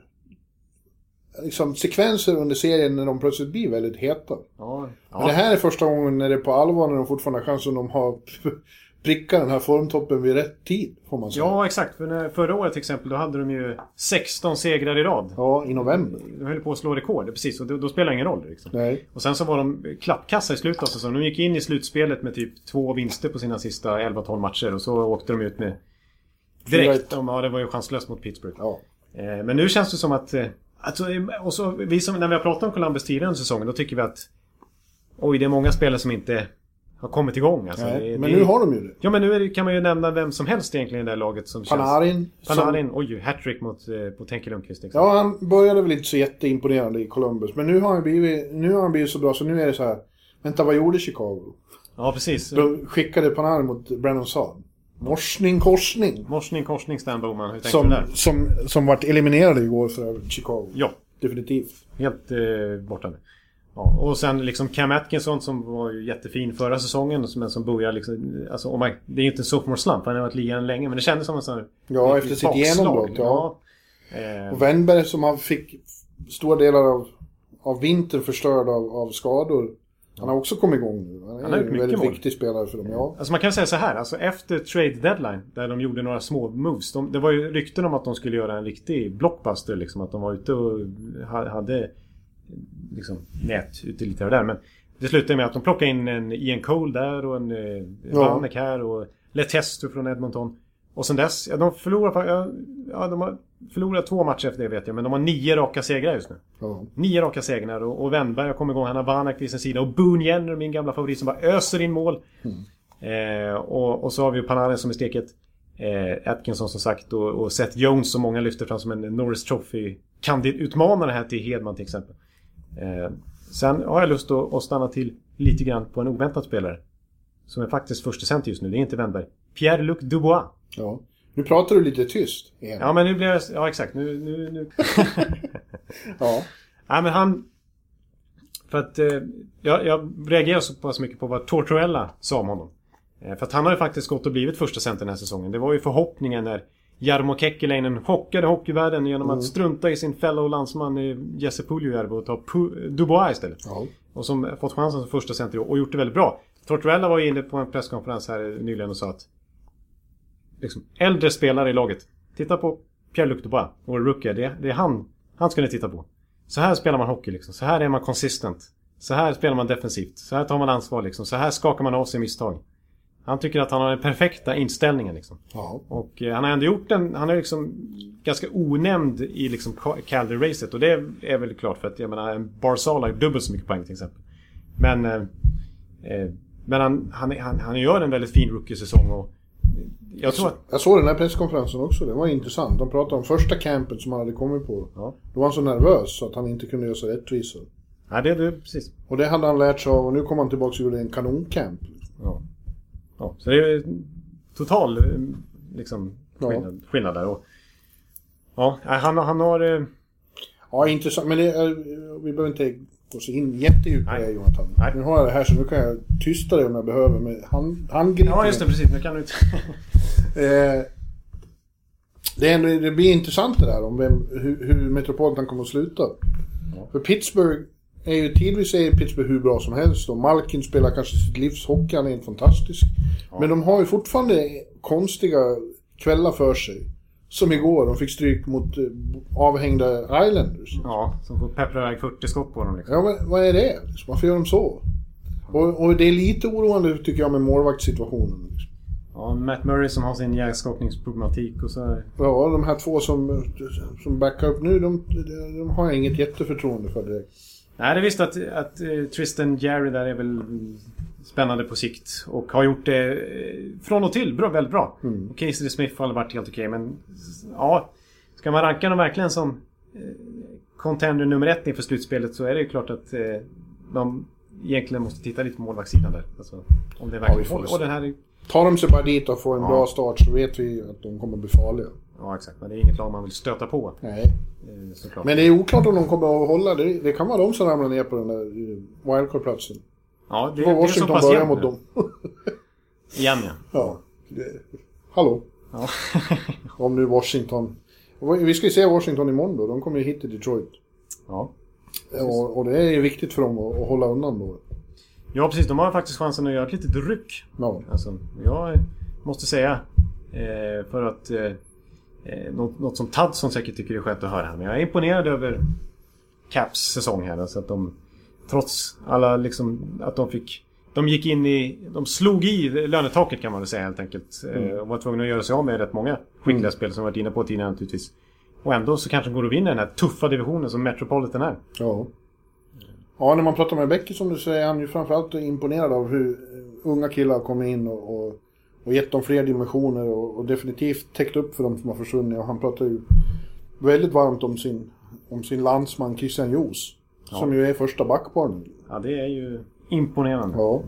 liksom sekvenser under serien när de plötsligt blir väldigt heta. Ja. Men det här är första gången när det är på allvar när de fortfarande har chansen. De har pricka den här formtoppen vid rätt tid, får man säga. Ja, exakt. För när, förra året till exempel, då hade de ju 16 segrar i rad. Ja, i november. De höll på att slå rekord, precis. Och då, då spelar det ingen roll. Liksom. Nej. Och sen så var de klappkassa i slutet av säsongen. De gick in i slutspelet med typ två vinster på sina sista 11-12 matcher. Och så åkte de ut med... Direkt. 4-1. Ja, det var ju chanslöst mot Pittsburgh. Ja. Eh, Men nu känns det som att... eh, Alltså, och så, vi som, när vi har pratat om Columbus tidigare under säsongen, då tycker vi att... Oj, det är många spelare som inte har kommit igång. Alltså, Nej. det, Men det, nu har de ju det. Ja, men nu det, kan man ju nämna vem som helst egentligen i det här laget som Panarin. känns... som- Panarin. Oj, hattrick mot, eh, mot Henke Lundqvist. Liksom. Ja, han började väl inte så jätteimponerande i Columbus. Men nu har han blivit, nu har han blivit så bra så nu är det så här. Vänta, vad gjorde Chicago? ja, precis. De skickade Panarin mot Brennan Saad. Morsning, korsning. Morsning, korsning, Stan Bowman. Hur Som, du där? som, som vart eliminerade igår för Chicago. Ja, Definitivt. helt eh, borta nu. Ja, och sen liksom Cam Atkinson som var ju jättefin förra säsongen men som börjar liksom... Alltså, om man, det är ju inte en sophomore slump, han har varit ligan länge men det kändes som en sån... Ja, ett efter sitt genombrott, ja. Eh, Och Wennberg som han fick stora delar av, av vintern förstörd av, av skador. Han har också kommit igång nu. Han är, Han gjort en väldigt mål. viktig spelare för dem, ja. Alltså man kan säga så här, alltså efter trade deadline där de gjorde några små moves. De, det var ju rykten om att de skulle göra en riktig blockbuster liksom. Att de var ute och ha, hade liksom nät ute lite här och där. Men det slutade med att de plockade in en Ian Cole där och en eh. Vanek här och Letestu från Edmonton. Och sen dess, ja, de förlorar, ja, de har förlorat två matcher efter det vet jag. Men de har nio raka segrar just nu. ja. Nio raka segrar och, och Wennberg har kommit igång. Han har Vanak vid sin sida. Och Boone Jenner, min gamla favorit, som bara öser in mål. Eh, och, och så har vi ju Panarin som är steket. Eh, Atkinson som sagt och, och Seth Jones som många lyfter fram som en Norris Trophy utmanare här till Hedman till exempel. Eh, sen har jag lust att, att stanna till lite grann på en oväntad spelare. Som är faktiskt första center just nu. Det är inte Wennberg. Pierre-Luc Dubois. ja. Nu pratar du lite tyst igen. Ja men nu blir jag... Ja exakt. Nu... nu, nu. Ja. Nej men han... För att eh, jag, jag reagerar så pass mycket på vad Tortorella sa om honom. Eh, för att han har ju faktiskt gått och blivit första center den här säsongen. Det var ju förhoppningen när Jarmo Kekkeläinen chockade hockeyvärlden genom att strunta i sin fellow landsman Jesse Puljujärvi och ta Pu- Dubois istället. ja. Och som fått chansen som första center och gjort det väldigt bra. Tortorella var ju inne på en presskonferens här nyligen och sa att liksom, äldre spelare i laget. Titta på Pierre-Luc Dubois, vår rookie. Det, det är han. Han ska ni titta på. Så här spelar man hockey liksom. Så här är man konsistent. Så här spelar man defensivt. Så här tar man ansvar liksom. Så här skakar man av sig misstag. Han tycker att han har den perfekta inställningen liksom. ja. Och eh, han har ändå gjort en... Han är liksom ganska onämnd i liksom Calder-racet. Och det är väl klart för att jag menar en Barzal har dubbelt så mycket poäng till exempel. Men... Eh, eh, men han, han, han, han gör en väldigt fin rookie-säsong och... Jag tror att... Jag såg den här presskonferensen också, det var intressant. De pratade om första campen som han hade kommit på. Ja. Då var han så nervös så att han inte kunde göra sig rättvisa. Ja, det är det, precis. Och det hade han lärt sig av och nu kom han tillbaka och gjorde en kanoncamp. Ja. Ja. Så det är total eh, liksom, Ja. skillnad, skillnad där. Och, ja, han, han har... eh, Ja, intressant. Men det är, vi behöver inte gå så in jättedjupt på det Jonathan. Nej. Nu har jag det här så nu kan jag tysta det om jag behöver med hand, handgripligen. Ja, just det. Precis. Nu kan du inte... Eh, det, är, ändå- det blir intressant det där om vem, hur, hur Metropolitan kommer att sluta. För Pittsburgh är ju tidvis är Pittsburgh hur bra som helst och Malkin spelar kanske sitt livs hockey, han är helt fantastisk. Men de har ju fortfarande konstiga kvällar för sig. Som igår, de fick stryk mot eh, avhängda Islanders. Ja, som får peppra iväg 40 skott på dem liksom. Ja, men vad är det? Liksom? Varför gör de så? Och, och det är lite oroande tycker jag med målvaktssituationen. Liksom. Ja, Matt Murray som har sin hjärnskakningsproblematik och så... här. Ja, de här två som, som backar upp nu, de, de, de har jag inget jätteförtroende för direkt. Nej, det är visst att, att eh, Tristan Jerry där är väl spännande på sikt. Och har gjort det eh, från och till bra, väldigt bra. Mm. Och Casey Smith har varit helt okej, men... Ja, ska man ranka dem verkligen som eh, contender nummer ett inför slutspelet så är det ju klart att eh, de egentligen måste titta lite på målvaktssidan där. Alltså, om det Ja, verkligen vi får och, den här är, Tar de sig bara dit och får en Ja. bra start så vet vi att de kommer bli farliga. Ja, exakt. Men det är inget lag man vill stöta på. Nej. eh, Såklart. Men det är oklart om de kommer att hålla det. Det kan vara de som ramlar ner på den där eh, wildcard-platsen. ja, det, Det var det är så Washington pass börjar jämnt mot dem. Igen ja. ja. Det, hallå. ja. Om nu Washington... Vi ska ju se Washington imorgon då. De kommer ju hit till Detroit. ja. Och, och det är ju viktigt för dem att, att hålla undan då. Ja precis, de har faktiskt chansen att göra ett litet ryck. Ja. Alltså, jag måste säga eh, för att eh, eh, något, något som Tadson säkert tycker är skönt att höra. Men jag är imponerad över Caps säsong här. Alltså att de trots alla liksom att de fick de gick in i... De slog i lönetaket kan man väl säga helt enkelt. Mm. Och var tvungna att göra sig av med rätt många skickliga mm. spel som vi varit inne på tidigare naturligtvis. Och ändå så kanske de går och vinner den här tuffa divisionen som Metropolitan är. Ja. Ja, när man pratar med Becky som du säger, är han ju framförallt imponerad av hur unga killar kommer in och, och, och gett dem fler dimensioner och, och, definitivt täckt upp för dem som har försvunnit. Och han pratar ju väldigt varmt om sin, om sin landsman Christian Joos. Ja. Som ju är första backpar nu. Ja, det är ju imponerande. Ja.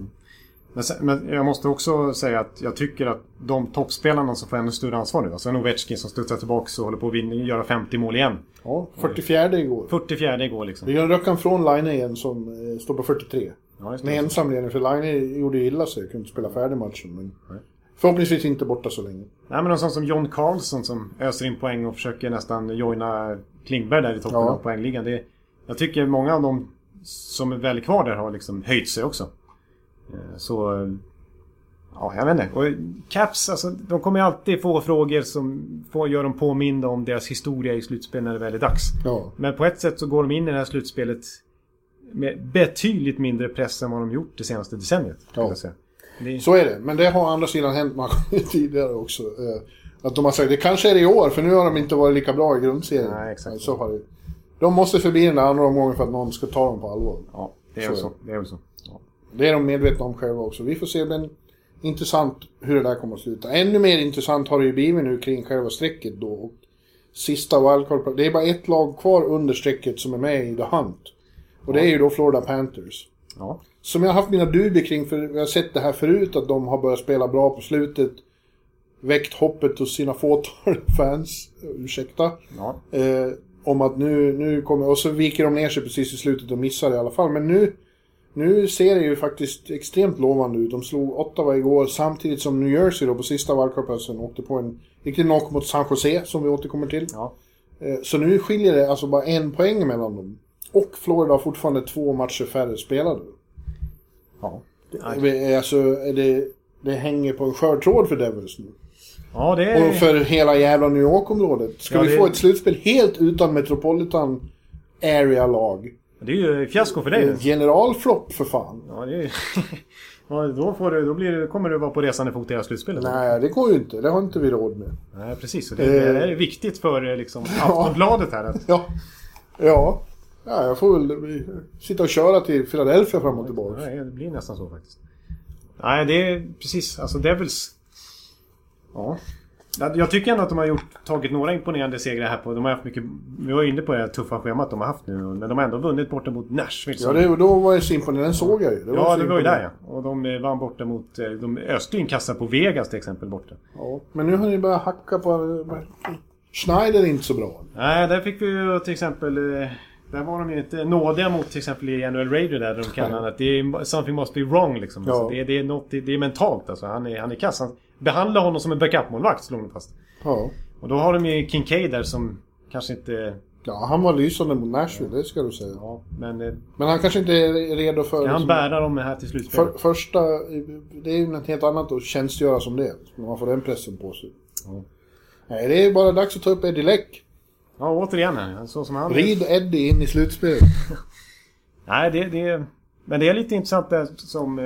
Men, men, jag måste också säga att jag tycker att de toppspelarna som får ännu större ansvar nu. Alltså en Ovechkin som studsar tillbaka och håller på att vinna, göra 50 mål igen. Ja, 44 igår. 44 igår liksom. Det en rökan från Line igen som eh, står på 43. Ja, just det. Med ensam ledning, för Line gjorde ju illa sig. Kunde inte spela färdig matchen. Men Nej. Förhoppningsvis inte borta så länge. Nej men en sån som John Carlson som öser in poäng och försöker nästan joina Klingberg där i toppen ja. av poängligan. Det, jag tycker många av dem som är väl kvar där har liksom höjt sig också. Eh, så... Ja, jag vet inte. Och Caps, alltså, de kommer alltid få frågor som får, gör dem påminda om deras historia i slutspel när det väl är dags. Ja. Men på ett sätt så går de in i det här slutspelet med betydligt mindre press än vad de gjort det senaste decenniet. Ja. Det... Så är det. Men det har å andra sidan hänt många tidigare också. Eh, att de har sagt det kanske är det i år, för nu har de inte varit lika bra i grundserien. Nej, exakt. Så har det. De måste förbi den där andra omgången för att någon ska ta dem på allvar. Ja, det är väl så. Det är väl så. Det är de medvetna om själva också. Vi får se, men intressant hur det där kommer att sluta. Ännu mer intressant har det ju blivit nu kring själva strecket då. Och sista wildcard Det är bara ett lag kvar under strecket som är med i The Hunt. Och det är ju då Florida Panthers. Ja. Som jag har haft mina dubier kring, för jag har sett det här förut, att de har börjat spela bra på slutet. Väckt hoppet hos sina fåtal fans, ursäkta. Ja. Eh, om att nu, nu kommer, och så viker de ner sig precis i slutet och missar i alla fall. Men nu nu ser det ju faktiskt extremt lovande ut. De slog Ottawa igår samtidigt som New Jersey då på sista wildcard åkte på en riktig knock mot San Jose som vi återkommer till. Ja. Eh, så nu skiljer det alltså bara en poäng mellan dem. Och Florida har fortfarande två matcher färre spelade. Ja. Det, alltså, det, det hänger på en skör tråd för Devils nu. Ja, det är... Och för hela jävla New York-området. Ska ja, vi det... få ett slutspel helt utan Metropolitan Area-lag? Det är ju fiasko för dig. Generalflopp för fan. Ja, det är... då, får du, då blir, kommer du vara på resande fot i hela slutspelet. Nej, det går ju inte. Det har inte vi råd med. Nej, precis. Och det, det är viktigt för eh, liksom, Aftonbladet här. Att... Ja. ja. Ja, jag får väl sitta och köra till Philadelphia fram och tillbaka. Ja, det blir nästan så faktiskt. Nej, det är precis. Alltså Devils... Ja. Jag tycker ändå att de har gjort, tagit några imponerande segrar här på... De har haft mycket... Vi var inne på det tuffa schemat de har haft nu. Men de har ändå vunnit borta mot Nashville. Ja, det, då var det så imponerande. Den såg jag ju. Det ja, det var ju där ja. Och de eh, vann borta mot... Eh, de öste in kassar på Vegas till exempel borta. Ja, men nu har ni börjat hacka på... Schneider är inte så bra. Nej, där fick vi ju till exempel... Eh, där var de ju inte nådiga mot till exempel i NHL Radio där de kallar att det är something must be wrong liksom. Ja. Alltså, det, är, det, är något, det, det är mentalt alltså. Han är, han är kass. Han behandlar honom som en backupmålvakt slog de fast. Ja. Och då har de ju Kincaid där som kanske inte... Ja, han var lysande mot Nashville, det ska du säga. Ja, men... Eh, men han kanske inte är redo för... Kan han liksom, bära dem här till slutspelet? För, första... Det är ju något helt annat att tjänstgöra som det. När man får den pressen på sig. Ja. Nej, det är bara dags att ta upp Eddie Leck. Ja, återigen här. Så som han... Rid Eddie in i slutspelet. Nej, det, det... Men det är lite intressant det som...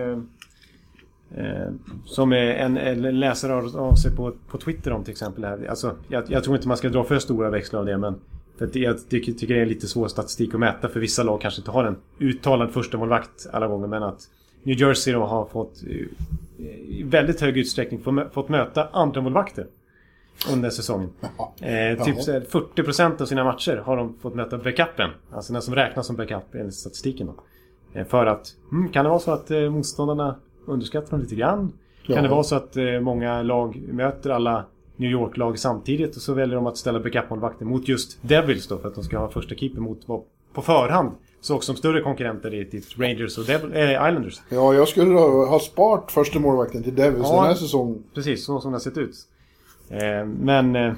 Eh, eh, som en, en läsare av sig på, på Twitter om till exempel. Här. Alltså, jag, jag tror inte man ska dra för stora växlar av det men för jag tycker, tycker det är lite svår statistik att mäta för vissa lag kanske inte har en uttalad första målvakt alla gånger men att New Jersey då har fått i väldigt hög utsträckning fått möta andra målvakter under säsongen. Eh, typ 40% av sina matcher har de fått möta backupen. Alltså den som räknas som backup enligt statistiken. Då. Eh, för att, hmm, kan det vara så att eh, motståndarna underskattar dem lite grann? Ja. Kan det vara så att eh, många lag möter alla New York-lag samtidigt och så väljer de att ställa backup-målvakter mot just Devils då för att de ska ha första keeper mot vad på förhand såg som större konkurrenter i typ Rangers och Devil, äh, Islanders. Ja, jag skulle ha sparat första målvakten till Devils ja, den här säsongen. Precis, så som det har sett ut. Eh, men... Eh,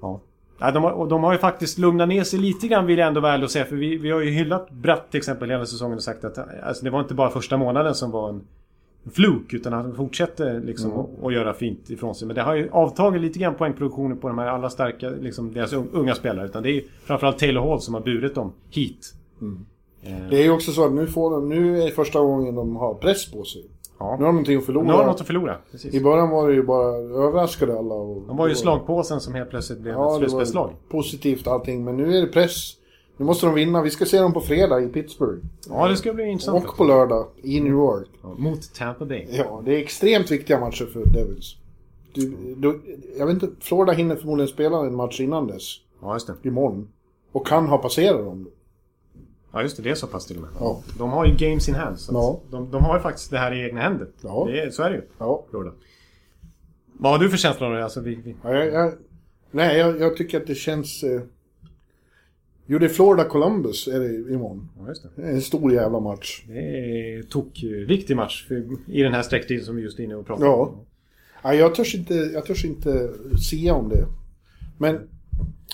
ja. Ja, de, har, och de har ju faktiskt lugnat ner sig lite grann vill jag ändå vara ärlig och säga. För vi, vi har ju hyllat Bratt till exempel hela säsongen och sagt att alltså, det var inte bara första månaden som var en fluk. Utan han fortsätter liksom Mm. att, att göra fint ifrån sig. Men det har ju avtagit lite grann poängproduktionen på de här alla starka, liksom deras un- unga spelare. Utan det är framförallt Taylor Hall som har burit dem hit. Det är ju också så att nu, får de, nu är det första gången de har press på sig. Ja. Nu har de någonting att förlora. Nu har de något att förlora. Precis. I början var det ju bara överraskade alla. Och, De var ju slagpåsen som helt plötsligt blev Ja, ett slutspelslag. positivt allting. Men nu är det press. Nu måste de vinna. Vi ska se dem på fredag i Pittsburgh. Ja, det ska bli intressant. Och på lördag i New York. Ja, Mot Tampa Bay. Ja, det är extremt viktiga matcher för Devils. Du, du, jag vet inte, Florida hinner förmodligen spela en match innan dess. Ja, just det. Imorgon. Och kan ha passerat dem. Ja, just det. Det är så pass till och med. Ja. De har ju games in hand. Så Ja. de, de har ju faktiskt det här i egna händer. Ja. Det är, så är det ju. Ja. Vad har du för känslor av det? Alltså, vi, vi... ja jag, jag, nej, jag, jag tycker att det känns... Eh, jo, det är Florida Columbus är det imorgon. Ja, just det. Det är en stor jävla match. Det är tok viktig match för, i den här sträcktiden som vi just är inne och pratar Ja. om. Ja, jag, törs inte, jag törs inte sia om det. Men,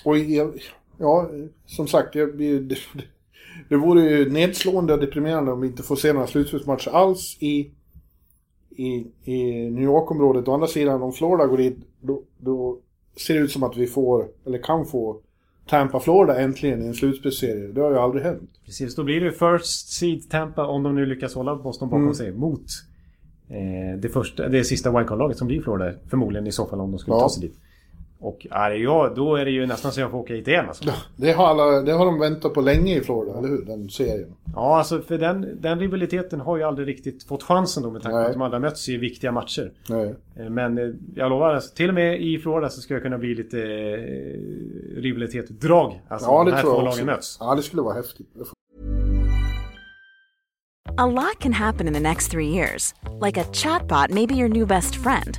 och jag, ja, som sagt, jag, det, det, vore ju nedslående och deprimerande om vi inte får se några slutspelsmatcher alls i, i, i New York-området. Å andra sidan, om Florida går dit, då, då ser det ut som att vi får, eller kan få, Tampa-Florida äntligen i en slutspelsserie. Det har ju aldrig hänt. Precis, då blir det first seed Tampa om de nu lyckas hålla Boston bakom Mm. sig mot eh, det, första, det sista wildcard-laget som blir Florida. Förmodligen i så fall om de skulle Ja. ta sig dit. Och är det jag, då är det ju nästan så jag får åka hit igen alltså. Det har, alla, det har de väntat på länge i Florida, eller hur? Den serien. Ja, alltså för den, den rivaliteten har ju aldrig riktigt fått chansen då med tanke på att de aldrig mötts i viktiga matcher. Nej. Eh, Men eh, jag lovar, alltså, till och med i Florida så ska det kunna bli lite eh, rivalitet-drag. Alltså Ja, de det här tror två jag lagen möts. Ja, det skulle vara häftigt. A lot can happen in the next three years. Like a chatbot may be your new best friend.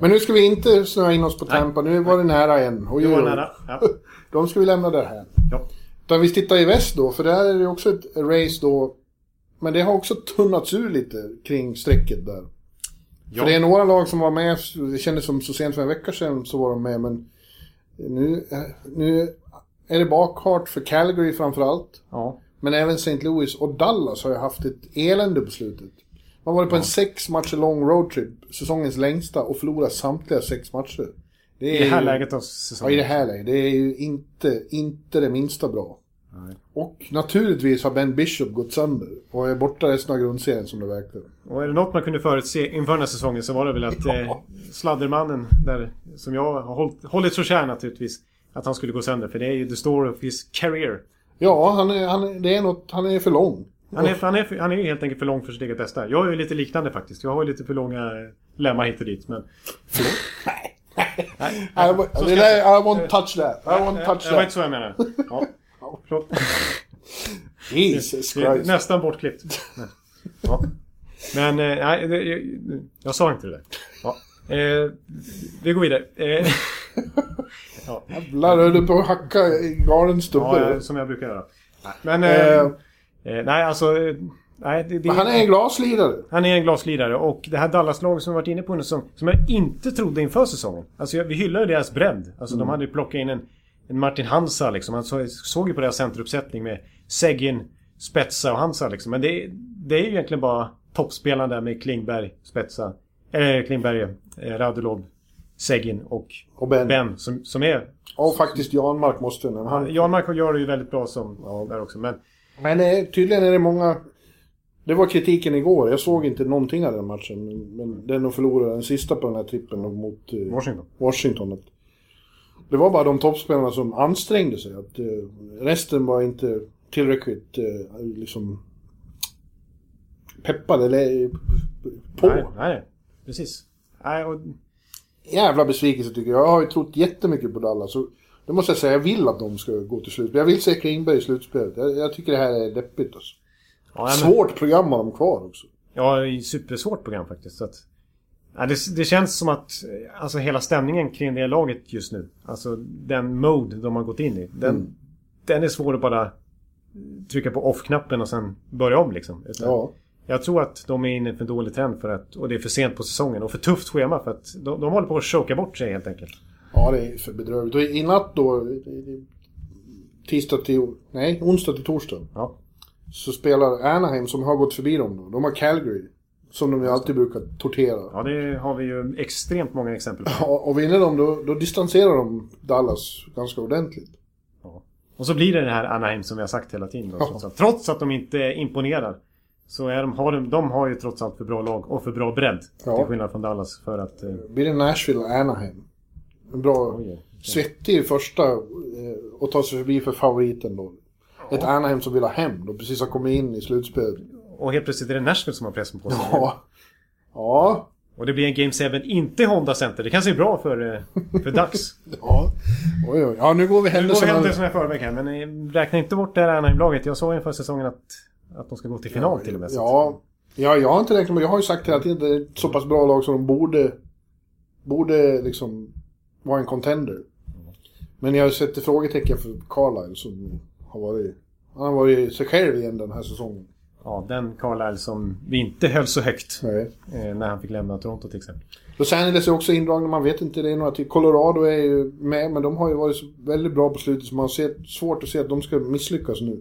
Men nu ska vi inte snöa in oss på Tampa. Nu var det nära igen. Oj, Det var nära. Ja. De ska vi lämna där här. Ja. Utan vi tittar i väst då, för där är det också ett race då. Men det har också tunnats ur lite kring strecket där. Ja. För det är några lag som var med, det kändes som så sent som en vecka sedan så var de med, men nu, nu är det bakhart för Calgary framförallt. ja. Men även St. Louis och Dallas har ju haft ett elände på slutet. Man var på en sex matcher lång roadtrip, säsongens längsta, och förlorat samtliga sex matcher. Det I är det här ju- läget av Ja, säsongen. i det här läget. Det är ju inte, inte det minsta bra. Nej. Och naturligtvis har Ben Bishop gått sönder och är borta resten av grundserien som det verkar. Och är det något man kunde förutse inför den här säsongen så var det väl att eh, sladdermannen där, som jag har hållit, hållit så kär naturligtvis, att han skulle gå sönder. För det är ju the story of his career. Ja, han är, han är, det är något, han är för lång. Han är, han, är, han är ju helt enkelt för lång för sitt eget bästa. Jag är ju lite liknande faktiskt. Jag har ju lite för långa eh, lemmar hit och dit. Men... Nej. I, det ska där, jag- I won't touch that. I won't touch Det var inte that. så jag menade. Ja. Förlåt. Jesus Det är Christ. Nästan bortklippt. Ja. Men eh, nej, det- jag, jag sa inte det där. Ja. Eh, vi går vidare. Eh, ja. Jävlar, höll du på att hacka i galen stubbe? Ja, som jag brukar göra. Men... Eh, Eh, nej, alltså... eh, Nej, det, det, han är en glaslirare. han är en glaslirare och det här Dallas-laget som vi varit inne på nu som, som jag inte trodde inför säsongen. Alltså jag, vi hyllar ju deras bredd. Alltså de hade ju plockat in en, en Martin Hansa liksom. Man så, såg ju på deras centeruppsättning med Seguin, Spetsa och Hansa liksom. Men det, det är ju egentligen bara toppspelarna där med Klingberg, Spetsa, eller Klingberg, eh, Radulov, Seguin och Och Ben. Ben som, som är... Och faktiskt Janmark måste. Han, Jan Marko gör det ju väldigt bra som... Ja, där också. Men Men eh, tydligen är det många... Det var kritiken igår. Jag såg inte någonting av den matchen. Men, men den att förlora den sista på den här trippen mot eh, Washington. Washington. Att det var bara de toppspelarna som ansträngde sig. Att, eh, resten var inte tillräckligt eh, liksom peppade eller på. Nej, nej. Precis. Nej, och, Jävla besvikelse tycker jag. Jag har ju trott jättemycket på Dallas. Och Det måste jag säga, jag vill att de ska gå till slutspel. Jag vill se Klingberg i slutspelet. Jag, jag tycker det här är deppigt alltså. Ja, men- Svårt program har de kvar också. Ja, supersvårt program faktiskt. Så att, ja, det, det känns som att alltså, hela stämningen kring det laget just nu. Alltså den mode de har gått in i. Den, Mm. den är svår att bara trycka på off-knappen och sen börja om liksom. Ja. Jag tror att de är inne för en dålig trend för att, och det är för sent på säsongen och för tufft schema för att de, de håller på att choka bort sig helt enkelt. Ja, det är för bedrövligt. Och i natt då, tisdag till... Nej, onsdag till torsdag. Ja. Så spelar Anaheim, som har gått förbi dem då. De har Calgary. Som de ju alltid brukar tortera. ja, det har vi ju extremt många exempel på. Ja, och vinner de då, då distanserar de Dallas ganska ordentligt. Och så blir det det här Anaheim som vi har sagt hela tiden. Då, Ja. trots, att, trots att de inte imponerar. Så är de, har de, de har ju trots allt för bra lag och för bra bredd. Ja. Till skillnad från Dallas för att... Eh, Blir det Nashville Anaheim? En bra... Svettig första eh, och ta sig förbi för favoriten då. Ett Anaheim som vill ha hem. De precis har kommit in i slutspelet. Och helt plötsligt är det Nashville som har pressen på sig. Ja. Ja. Och det blir en Game 7, inte Honda Center. Det kanske är bra för, eh, för Dax. Ja. Oj, oj. Ja, nu går vi Nu går händelserna... händelserna i förväg här, men eh, räkna inte bort det här Anaheim-laget. Jag sa inför säsongen att, att de ska gå till final till och med. Ja, ja, jag har inte räknat med Jag har ju sagt hela tiden att det är ett så pass bra lag som de borde... Borde liksom vara en contender. Men jag sätter frågetecken för Carlisle som har varit... Han har varit sig själv igen den här säsongen. ja, den Carlisle som vi inte höll så högt. Eh, när han fick lämna Toronto till exempel. Los Angeles är också indragna, man vet inte, det är några till. Colorado är ju med, men de har ju varit väldigt bra på slutet så man ser svårt att se att de ska misslyckas nu.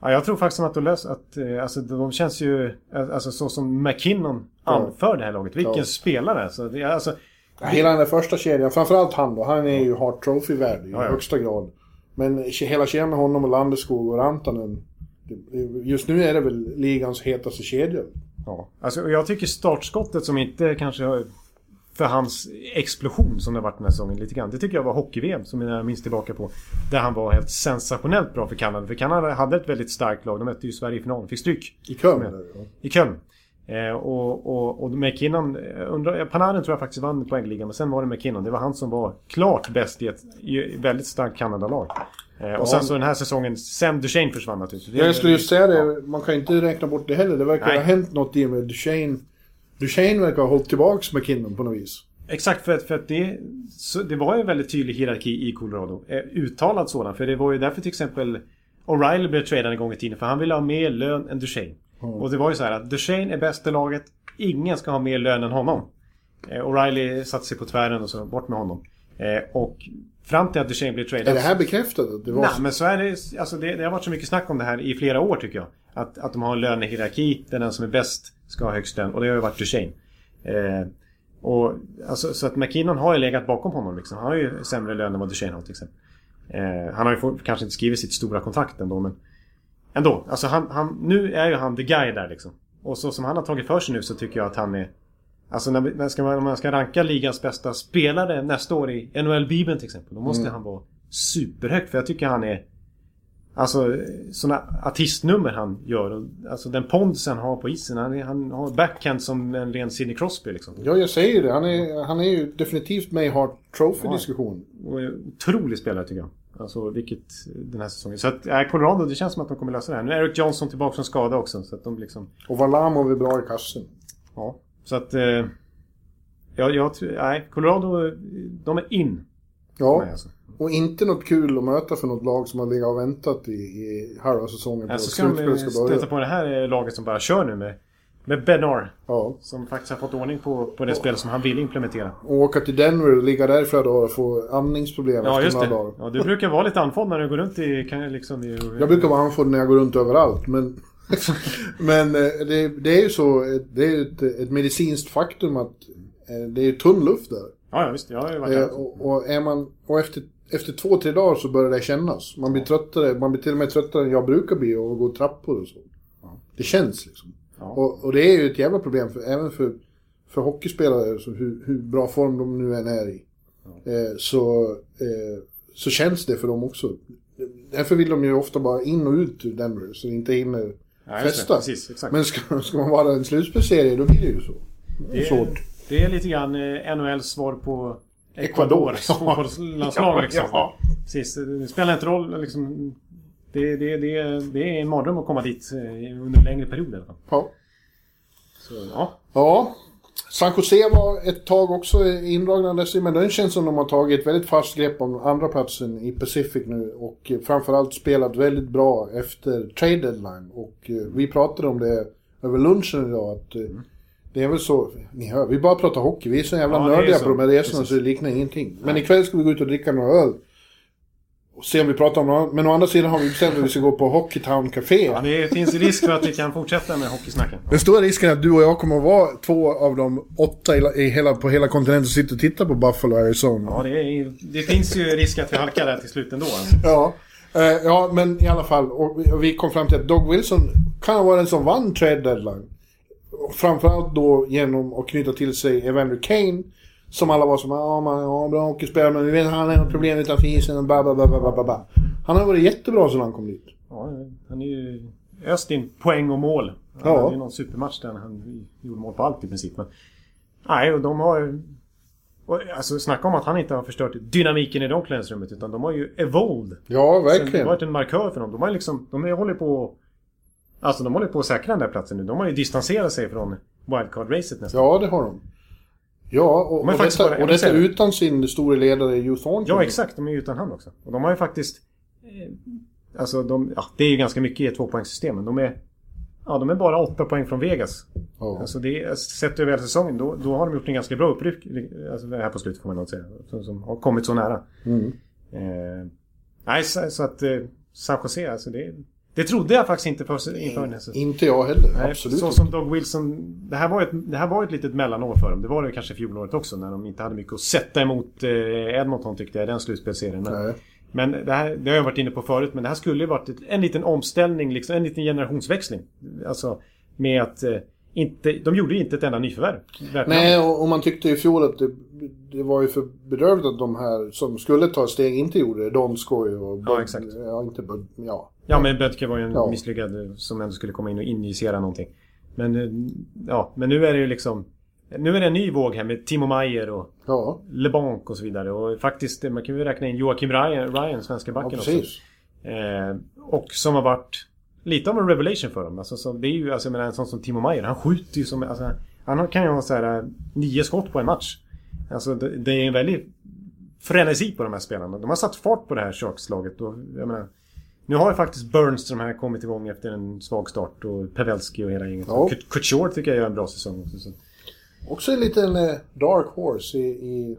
Ja, jag tror faktiskt att de löser att... Eh, alltså, de känns ju... eh, Alltså så som McKinnon anför det här laget. Vilken Ja. spelare! Så det, är Hela den där första kedjan, framförallt han då, han är ju Hart Trophy-värd i Ja, ja. högsta grad. Men hela kedjan med honom och Landeskog och Rantanen, just nu är det väl ligans hetaste kedja. ja. alltså, jag tycker startskottet som inte kanske har- för hans explosion som det har varit den här säsongen lite grann. Det tycker jag var hockey-VM som jag minns tillbaka på. Där han var helt sensationellt bra för Kanada. För Kanada hade ett väldigt starkt lag. De mötte ju Sverige i finalen. Fick stryk. I Köln. I Köln. Eh, och, och, och McKinnon, eh, undrar, Panarin tror jag faktiskt vann poängligan, men sen var det McKinnon. Det var han som var klart bäst i ett i väldigt starkt Kanadalag. Eh, och sen så den här säsongen, sen Duchene försvann naturligtvis. Jag skulle just säga det, man kan ju inte räkna bort det heller. Det verkar Nej. ha hänt något i och med Duchene. Duchene verkar ha hållit tillbaks McKinnon på något vis. Exakt, för att, för att det, så det var ju en väldigt tydlig hierarki i Colorado. Eh, uttalad sådan. För det var ju därför till exempel O'Reilly blev tradad en gång i tiden. För han ville ha mer lön än Duchene. Och det var ju så här att Duchene är bäst i laget. Ingen ska ha mer lön än honom. Eh, O'Reilly satte sig på tvären och så bort med honom. Eh, och fram till att Duchene blev tradad. Är det här bekräftat? Det var Nej, men så är det. Alltså det, det har varit så mycket snack om det här i flera år tycker jag. Att, att de har en lönehierarki där den som är bäst ska ha högst lön. Och det har ju varit Duchene. Eh, och, alltså, så att McKinnon har ju legat bakom honom liksom. Han har ju sämre lön än vad Duchene har till exempel. Eh, han har ju kanske inte skrivit sitt stora kontrakt ändå men... Ändå. Alltså han, han, nu är ju han the guy där liksom. Och så som han har tagit för sig nu så tycker jag att han är... Alltså när, när ska man, om man ska ranka ligans bästa spelare nästa år i NHL-bibeln till exempel. Då måste han vara superhögt. För jag tycker han är... Alltså sådana artistnummer han gör. Och, alltså den pondus han har på isen. Han, är, han har backhand som en ren Sidney Crosby liksom. Ja, jag säger det. Han är, han är ju definitivt med i Hart Trophy-diskussion. Är otrolig spelare tycker jag. Alltså vilket den här säsongen. Så att äh, Colorado, det känns som att de kommer lösa det här. Nu är Eric Johnson tillbaka från skada också. Så att de liksom... Och Varlamov är bra i kassen. Ja. Så att... Eh, ja, jag tror... Nej, Colorado, de är in. Ja, alltså. och inte något kul att möta för något lag som har legat och väntat i, i halva säsongen på Alltså att ska de stöta på det här laget som bara kör nu med... Med Benar. Ja. Som faktiskt har fått ordning på, på det spel som han vill implementera. Och åka till Denver och ligga där i flera dagar och få andningsproblem Ja, efter just några det. dagar. Ja, du brukar vara lite andfådd när du går runt i... Kan, liksom, i Jag brukar vara andfådd när jag går runt överallt, men... men eh, det, det är ju så, det är ett, ett medicinskt faktum att eh, det är tunn luft där. Ja, ja, visst. Jag har ju varit där. Och, och, är man, och efter, efter två, tre dagar så börjar det kännas. Man blir tröttare, man blir till och med tröttare än jag brukar bli och gå trappor och så. Det känns liksom. Ja. Och, och det är ju ett jävla problem för, även för, för hockeyspelare, så hur, hur bra form de nu än är i. Eh, så, eh, så känns det för dem också. Därför vill de ju ofta bara in och ut ur Denver, så de inte hinner Ja. Precis, exakt. Men ska, ska man vara en slutspelsserie, då blir det ju så. Det är, Svårt. det är lite grann eh, NHLs svar på Ecuadors Ja. fotbollslandslag Ja, liksom. ja. precis. Det spelar inte roll liksom. Det, det, det, det är en mardröm att komma dit eh, under en längre period i alla fall. Ja. Så, ja. Ja. San Jose var ett tag också indragna dess men det känns som de har tagit ett väldigt fast grepp om andra platsen i Pacific nu och framförallt spelat väldigt bra efter trade deadline. Och eh, vi pratade om det över lunchen idag att eh, det är väl så, ni hör, vi bara pratar hockey, vi är så jävla Ja, nördiga så. på de här resorna Precis. så det liknar ingenting. Men ikväll ska vi gå ut och dricka några öl. Och se om vi pratar om något. Men å andra sidan har vi bestämt att vi ska gå på Hockeytown Café. Ja, det finns risk för att vi kan fortsätta med hockeysnacken. Den stora risken är att du och jag kommer att vara två av de åtta i, hela, på hela kontinenten som sitter och tittar på Buffalo Arizona. Ja, det, är, det finns ju risk att vi halkar där till slut ändå. Ja. Eh, ja, men i alla fall. Och vi, kom fram till att Doug Wilson kan ha varit den som vann trade deadline. Framförallt då genom att knyta till sig Evander Kane. Som alla var som ja, man, ja bra hockeyspelare men vi vet att han har problem utanför isen. Ba, ba, ba, ba, ba, ba, ba. Han har varit jättebra sedan han kom dit. Ja, han är ju öst in poäng och mål. Han Ja. hade ju någon supermatch där han gjorde mål på allt i princip. Men, nej, och de har ju... och, Alltså snacka om att han inte har förstört dynamiken i det omklädningsrummet. Utan de har ju evolved. Ja, Sen, det har verkligen. varit en markör för dem. De har liksom... De hållit på... Alltså de håller på att säkra den där platsen nu. De har ju distanserat sig från wildcard-racet nästan. Ja, det har de. Ja, och, Men och detta, bara- och detta utan sin store ledare Hugh Thornton. Ja, exakt. De är ju utan han också. Och de har ju faktiskt... Eh, alltså, de, ja, det är ju ganska mycket i ett tvåpoängssystem. Men de är... Ja, de är bara åtta poäng från Vegas. Ja. Alltså det är, sett över hela säsongen, då, då har de gjort en ganska bra uppryck. Alltså det här på slutet får man nog säga. Som, som har kommit så nära. Mm. Eh, nej, så, så att eh, San Jose, alltså det... Det trodde jag faktiskt inte för, inför här säsongen. Inte jag heller. Nej, Absolut Så som Doug Wilson. Det här, var ett, det här var ett litet mellanår för dem. Det var det kanske fjolåret också. När de inte hade mycket att sätta emot eh, Edmonton tyckte jag. i Den slutspelsserien. Men, men det här det har jag varit inne på förut. Men det här skulle ju varit ett, en liten omställning. Liksom, en liten generationsväxling. Alltså med att eh, inte... De gjorde inte ett enda nyförvärv. Nej, och, och man tyckte i fjol att det, det var ju för bedrövligt att de här som skulle ta steg inte gjorde det. Donskoj och... Ja, exakt. Ja, inte Bud, ja. Ja men Bödke var ju en Ja. misslyckad eh, som ändå skulle komma in och injicera någonting. Men eh, ja, men nu är det ju liksom... Nu är det en ny våg här med Timo Meyer och Ja, LeBanc och så vidare. Och faktiskt, man kan ju räkna in Joakim Ryan, Ryan svenska ja backen också. precis. Eh, och som har varit lite av en revelation för dem. Alltså, så det är ju, alltså, jag menar, en sån som Timo Meyer, han skjuter ju som... Alltså, han kan ju ha så här, eh, nio skott på en match. Alltså det, det är en väldig frenesi på de här spelarna. De har satt fart på det här Sharks-laget. Och, jag menar, nu har ju faktiskt Burns de här kommit igång efter en svag start. Och Pavelski och hela gänget. Ja. Couture tycker jag gör en bra säsong också. Så. Också en liten eh, dark horse i, i,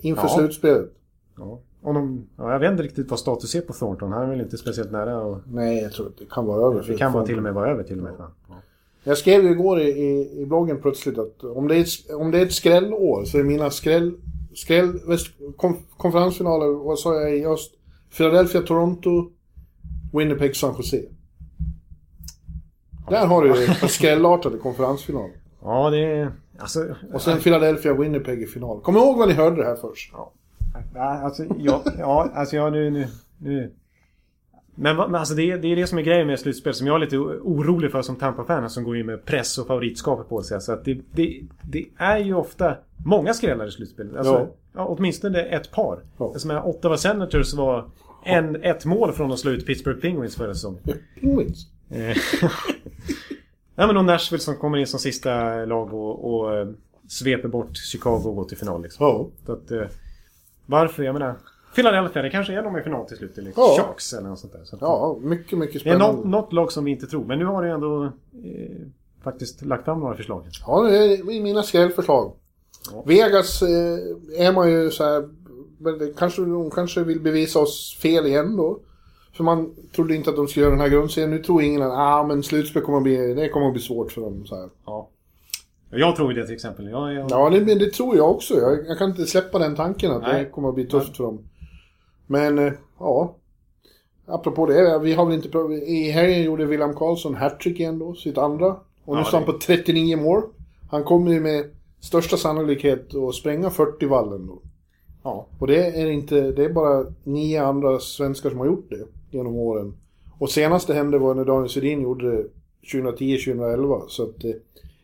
inför Ja. slutspelet. Ja. Och de, ja, jag vet inte riktigt vad status är på Thornton. Han är väl inte speciellt nära. Och, Nej, jag tror att det kan vara över. det kan vara till och med vara över till och med. Ja. Jag skrev ju igår i, i, i bloggen plötsligt att om det är ett, om det är ett skrällår så är mina skräll... skräll kom, konferensfinaler, vad sa jag i öst? Philadelphia, Toronto, Winnipeg, San Jose. Där har du ju skrällartade konferensfinal. Ja, det är... Alltså... Och sen Philadelphia, Winnipeg i final. Kom ihåg vad ni hörde det här först. Ja, alltså, ja, ja, alltså ja, nu... nu, nu. Men, men alltså det, är- det är det som är grejen med slutspel som jag är lite orolig för som Tampa-fan som går in med press och favoritskapet på sig. Alltså att det, det, det är ju ofta många skrällar i slutspelet. Alltså, Ja. Ja. åtminstone ett par. Ja. Men Ottawa Senators var en, ett mål från att slå ut Pittsburgh Penguins förra säsongen. Penguins. Eh, ja men och Nashville som kommer in som sista lag och, och eh, sveper bort Chicago och går till final liksom. Ja. Så att, eh, varför? Jag menar... Philadelphia, det kanske är de i final till slut. Eller Ja. Sharks eller något sånt där. Så att, Ja, mycket, mycket Det är spännande. något, något lag som vi inte tror. Men nu har det ändå eh, faktiskt lagt fram några förslag. Ja, det är mina skrällförslag. Ja. Vegas eh, är man ju så här... Men kanske, de kanske vill bevisa oss fel igen då. För man trodde inte att de skulle göra den här grundserien. Nu tror ingen att ah, men slutspel kommer att bli, det kommer att bli svårt för dem. Så här. Ja. Jag tror det till exempel. Jag, jag, Ja, det, det tror jag också. Jag, jag kan inte släppa den tanken att Nej. det kommer att bli tufft för dem. Men, eh, ja. Apropå det, vi har väl inte... I helgen gjorde William Karlsson hattrick igen då, sitt andra. Och nu Ja, står han på 39 mål. Han kommer ju med största sannolikhet att spränga 40-vallen då. ja. Och det är inte, det är bara nio andra svenskar som har gjort det genom åren. Och senast det hände var när Daniel Sedin gjorde det 2010-2011. Så att eh,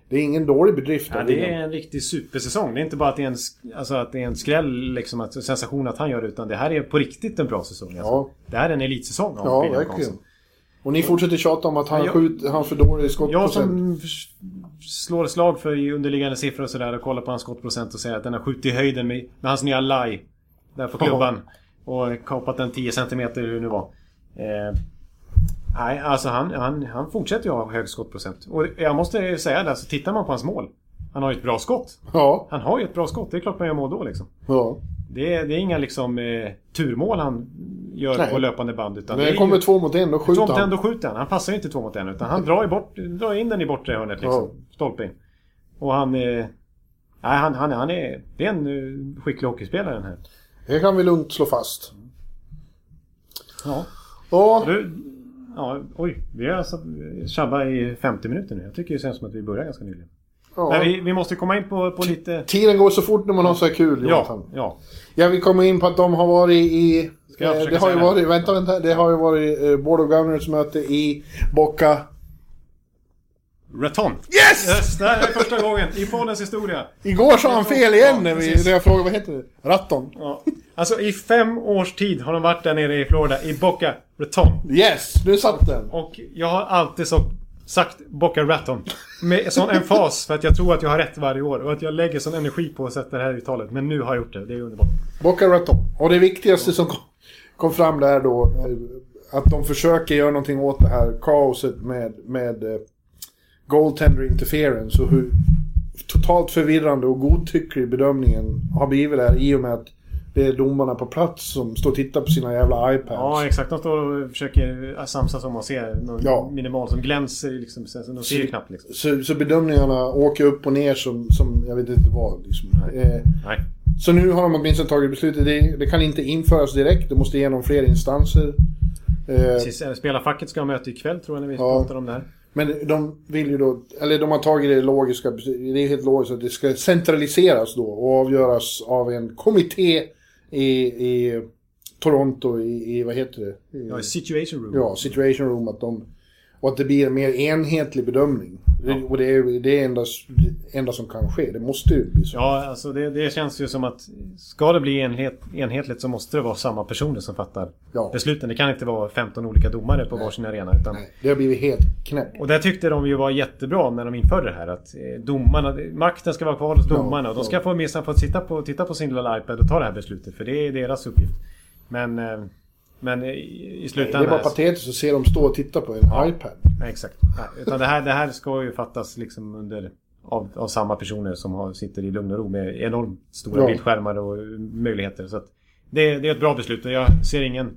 Det är ingen dålig bedrift Ja, det är en riktig supersäsong. Det är inte bara att det är en, alltså att det är en skräll, liksom, att, sensation att han gör det. Utan det här är på riktigt en bra säsong. Alltså. Ja. Det här är en elitsäsong av Ja, verkligen. Och ni fortsätter tjata om att han, Ja, skjut, han för dålig i Jag skottprocent. som slår slag för underliggande siffror och sådär och kollar på hans skottprocent och säger att den har skjutit i höjden med, med hans nya laj. Där på klubban. Och kapat den 10 cm hur det nu var. Eh, nej, alltså han, han, han fortsätter ju ha hög skottprocent. Och jag måste ju säga det, så tittar man på hans mål. Han har ju ett bra skott. Ja, Han har ju ett bra skott, det är klart man gör mål då liksom. ja. Det är, det är inga liksom eh, turmål han gör Nej. på löpande band. Utan När det kommer ju, två mot en, då två skjuter mot en, han. då skjuter han. Han passar ju inte två mot en utan han drar, ju bort, drar in den i bortre hörnet liksom. Stolpe in. Och han... Eh, nej, han, han, han är... Det är en eh, skicklig hockeyspelare den här. Det kan vi lugnt slå fast. Ja. Ja, Du, ja, oj. Vi har alltså tjabbat i 50 minuter nu. Jag tycker det känns som att vi börjar ganska nyligen. ja. Men vi, vi måste komma in på, på lite... Tiden går så fort när man har så här kul, Ja, Jonathan. ja. Ja, vi kommer in på att de har varit i... Eh, det har ju varit, vänta, vänta. Det har ju varit eh, Board of Governors möte i Boca. Raton. Yes! Yes! Det här är första gången i poddens historia. Igår sa han fel igen när, vi, när jag frågade vad heter det? Ratton. Ja. Alltså i fem års tid har de varit där nere i Florida, i Boca Raton. Yes, nu satt den. Och jag har alltid så, sagt Boca Raton. Med sån emfas för att jag tror att jag har rätt varje år. Och att jag lägger sån energi på att sätta det här uttalet. Men nu har jag gjort det. Det är underbart. Boca Raton. Och det viktigaste som kom, kom fram där då, eh, att de försöker göra någonting åt det här kaoset med, med eh, goaltender interference och hur totalt förvirrande och godtycklig bedömningen har blivit där i och med att det är domarna på plats som står och tittar på sina jävla iPads. Ja, exakt. De står och försöker samsas om att se någon Ja. minimal som glänser liksom. Så de ser ju knappt liksom. Så, så bedömningarna åker upp och ner som, som jag vet inte vad. Liksom. Eh, Nej. så nu har de åtminstone tagit beslutet. Det, det kan inte införas direkt. Det måste igenom fler instanser. Eh, Precis. eh, Spelarfacket ska ha möte ikväll tror jag när vi Ja. pratar om det här. Men de vill ju då, eller de har tagit det logiska, det är helt logiskt att det ska centraliseras då och avgöras av en kommitté i, i Toronto i, i, vad heter det? I, Ja, situation room. Ja, situation room. Att de, och att det blir en mer enhetlig bedömning. Det, och det är det är enda, enda som kan ske. Det måste ju bli så. Ja, alltså det, det känns ju som att ska det bli enhet, enhetligt så måste det vara samma personer som fattar Ja. besluten. Det kan inte vara 15 olika domare på varsin arena. Utan, Nej, det har blivit helt knäppt. och där tyckte de ju var jättebra när de införde det här. Att eh, domarna, makten ska vara kvar hos domarna. och de ska ja. få minsann få sitta på, titta på sin lilla iPad och ta det här beslutet. För det är deras uppgift. Men, eh, men i, i Det slutändan... är bara patetiskt att se dem stå och titta på en iPad. Nej, exakt. Nej, utan det här, det här ska ju fattas liksom under... Av, av samma personer som har, sitter i lugn och ro med enormt stora Ja. bildskärmar och möjligheter. Så det, det är ett bra beslut och jag ser ingen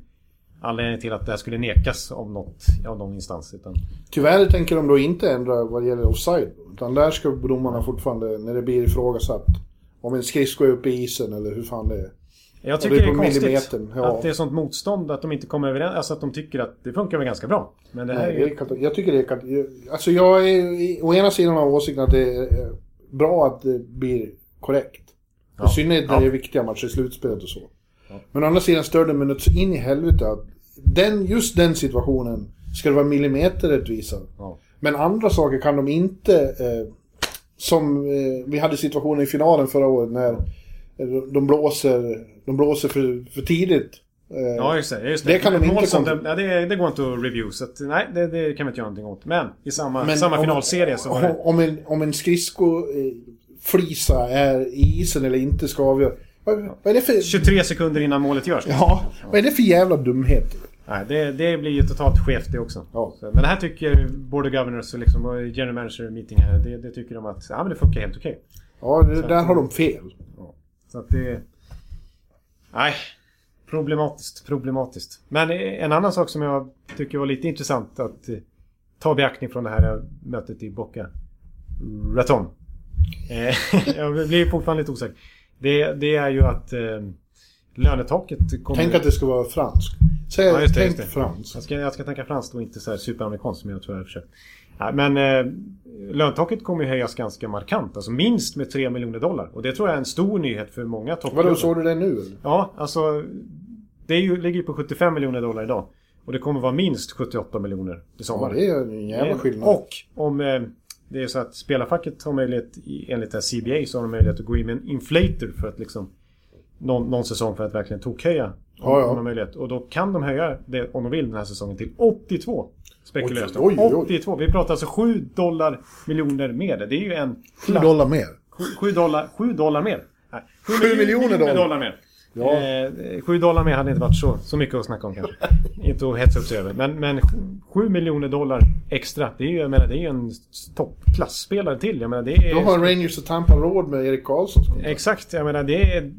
anledning till att det här skulle nekas av, något, av någon instans. Utan, Tyvärr tänker de då inte ändra vad gäller offside. Utan där ska domarna fortfarande, när det blir ifrågasatt, om en skridsko är uppe i isen eller hur fan det är. Jag tycker det det är är, på konstigt ja. att det är sånt motstånd att de inte kommer överens. Alltså att de tycker att det funkar väl ganska bra. Men det här Nej, är det ju... är jag tycker det är Alltså jag är å ena sidan av åsikten att det är eh, bra att det blir korrekt. Ja. I synnerhet när Ja. det är viktiga matcher i slutspelet och så. Men å andra sidan stör det mig något in i helvete att den, just den situationen ska det vara millimeterrättvisa. Ja. Men andra saker kan de inte... Eh, som eh, vi hade situationen i finalen förra året när de blåser, de blåser för, för tidigt. Eh, Ja, just det. Just Det kan de inte som kontro- det, ja, det, det går inte att review. Så att, nej, det, det kan vi inte göra någonting åt. Men i samma, Men samma om- finalserie så var det... Om en, om en skridsko eh, är i isen eller inte ska avgöra. Vad, vad är det för... 23 sekunder innan målet görs. Ja, vad är det för jävla dumhet? Nej, det, det blir ju totalt skevt det också. Ja. Så, men det här tycker Board of Governors och liksom, General Manager meeting här. Det, det tycker de att ja, men det funkar helt okej. Ja, det, där har de fel. Så att det... Nej. Problematiskt. Problematiskt. Men en annan sak som jag tycker var lite intressant att eh, ta beaktning från det här mötet i Boca Raton. Eh, jag blir fortfarande lite osäker. Det, det är ju att eh, lönetaket kommer... Tänk att det ska vara fransk. Säg, Ja, just det, tänk just det. fransk. Jag ska, jag ska tänka franskt och inte så här superamerikanskt som jag tror jag har försökt. Nej, men eh, löntaket kommer ju höjas ganska markant. Alltså minst med 3 miljoner dollar. Och det tror jag är en stor nyhet för många toppklubbar. Vadå, såg du det nu? Ja, alltså det är ju, ligger ju på 75 miljoner dollar idag. Och det kommer vara minst 78 miljoner i Ja, sommar. det är en jävla skillnad. Och om eh, det är så att spelarfacket har möjlighet, enligt det här CBA, så har de möjlighet att gå in med en inflator för att liksom någon, någon säsong för att verkligen tokhöja. Om, Ja, ja. om de har möjlighet. Och då kan de höja det, om de vill, den här säsongen till 82. Spekuleras det. Oj, oj, oj. 82. Vi pratar alltså 7 dollar miljoner mer. Det är ju en... 7 dollar mer. 7 dollar, 7 dollar mer. Nej, 7 Sju miljoner dollar. mer. Ja. Eh, 7 dollar mer hade inte varit så, så mycket att snacka om kanske. inte att hetsa upp sig över. Men, men 7 miljoner dollar extra. Det är ju, jag menar, det är ju en toppklassspelare till. Jag menar, det är... Då har Rangers och Tampa råd med Erik kontrakt. Exakt, jag menar det är...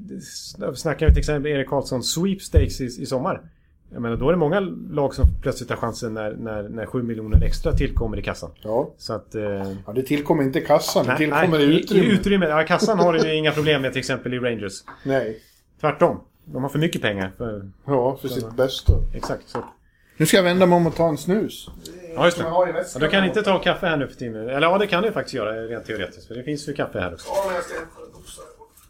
Snackar vi till exempel Erik Karlsson sweepstakes i, i sommar. Jag menar då är det många lag som plötsligt har chansen när, när, när 7 miljoner extra tillkommer i kassan. Ja. Så att... Eh, ja, det tillkommer inte kassan, det nej, tillkommer nej, i utrymme. I, utrymme. Ja, kassan har ju inga problem med till exempel i Rangers. Nej. Tvärtom. De har för mycket pengar. För, Ja, för sitt bästa. exakt. Så. Nu ska jag vända mig om och ta en snus. Ja, just det. I Ja, du kan inte ta kaffe här nu för tiden. Eller ja, det kan du faktiskt göra rent teoretiskt. För det finns ju kaffe här också. Ja, men jag ska hämta en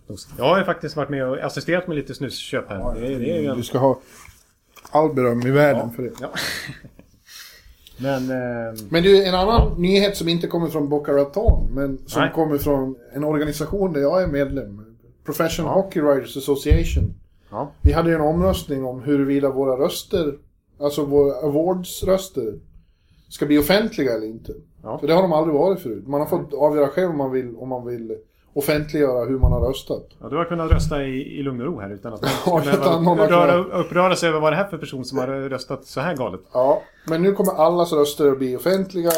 dosa. Jag har ju faktiskt varit med och assisterat med lite snusköp här. Det, är- det är ju en... Du ska ha all beröm i världen för det. Ja. Men... Eh, Men du, en annan nyhet som inte kommer från Boca Raton, men som Nej. kommer från en organisation där jag är medlem. Professional Ja. Hockey Writers Association. ja. Vi hade ju en omröstning om huruvida våra röster, alltså våra awards-röster, ska bli offentliga eller inte. Ja. För det har de aldrig varit förut. Man har fått avgöra själv om man vill, om man vill offentliggöra hur man har röstat. Ja, du har kunnat rösta i, i lugn och ro här utan att Ja, utan någon har uppröra, sig över vad det är för person som har röstat så här galet. Ja, men nu kommer allas röster att bli offentliga.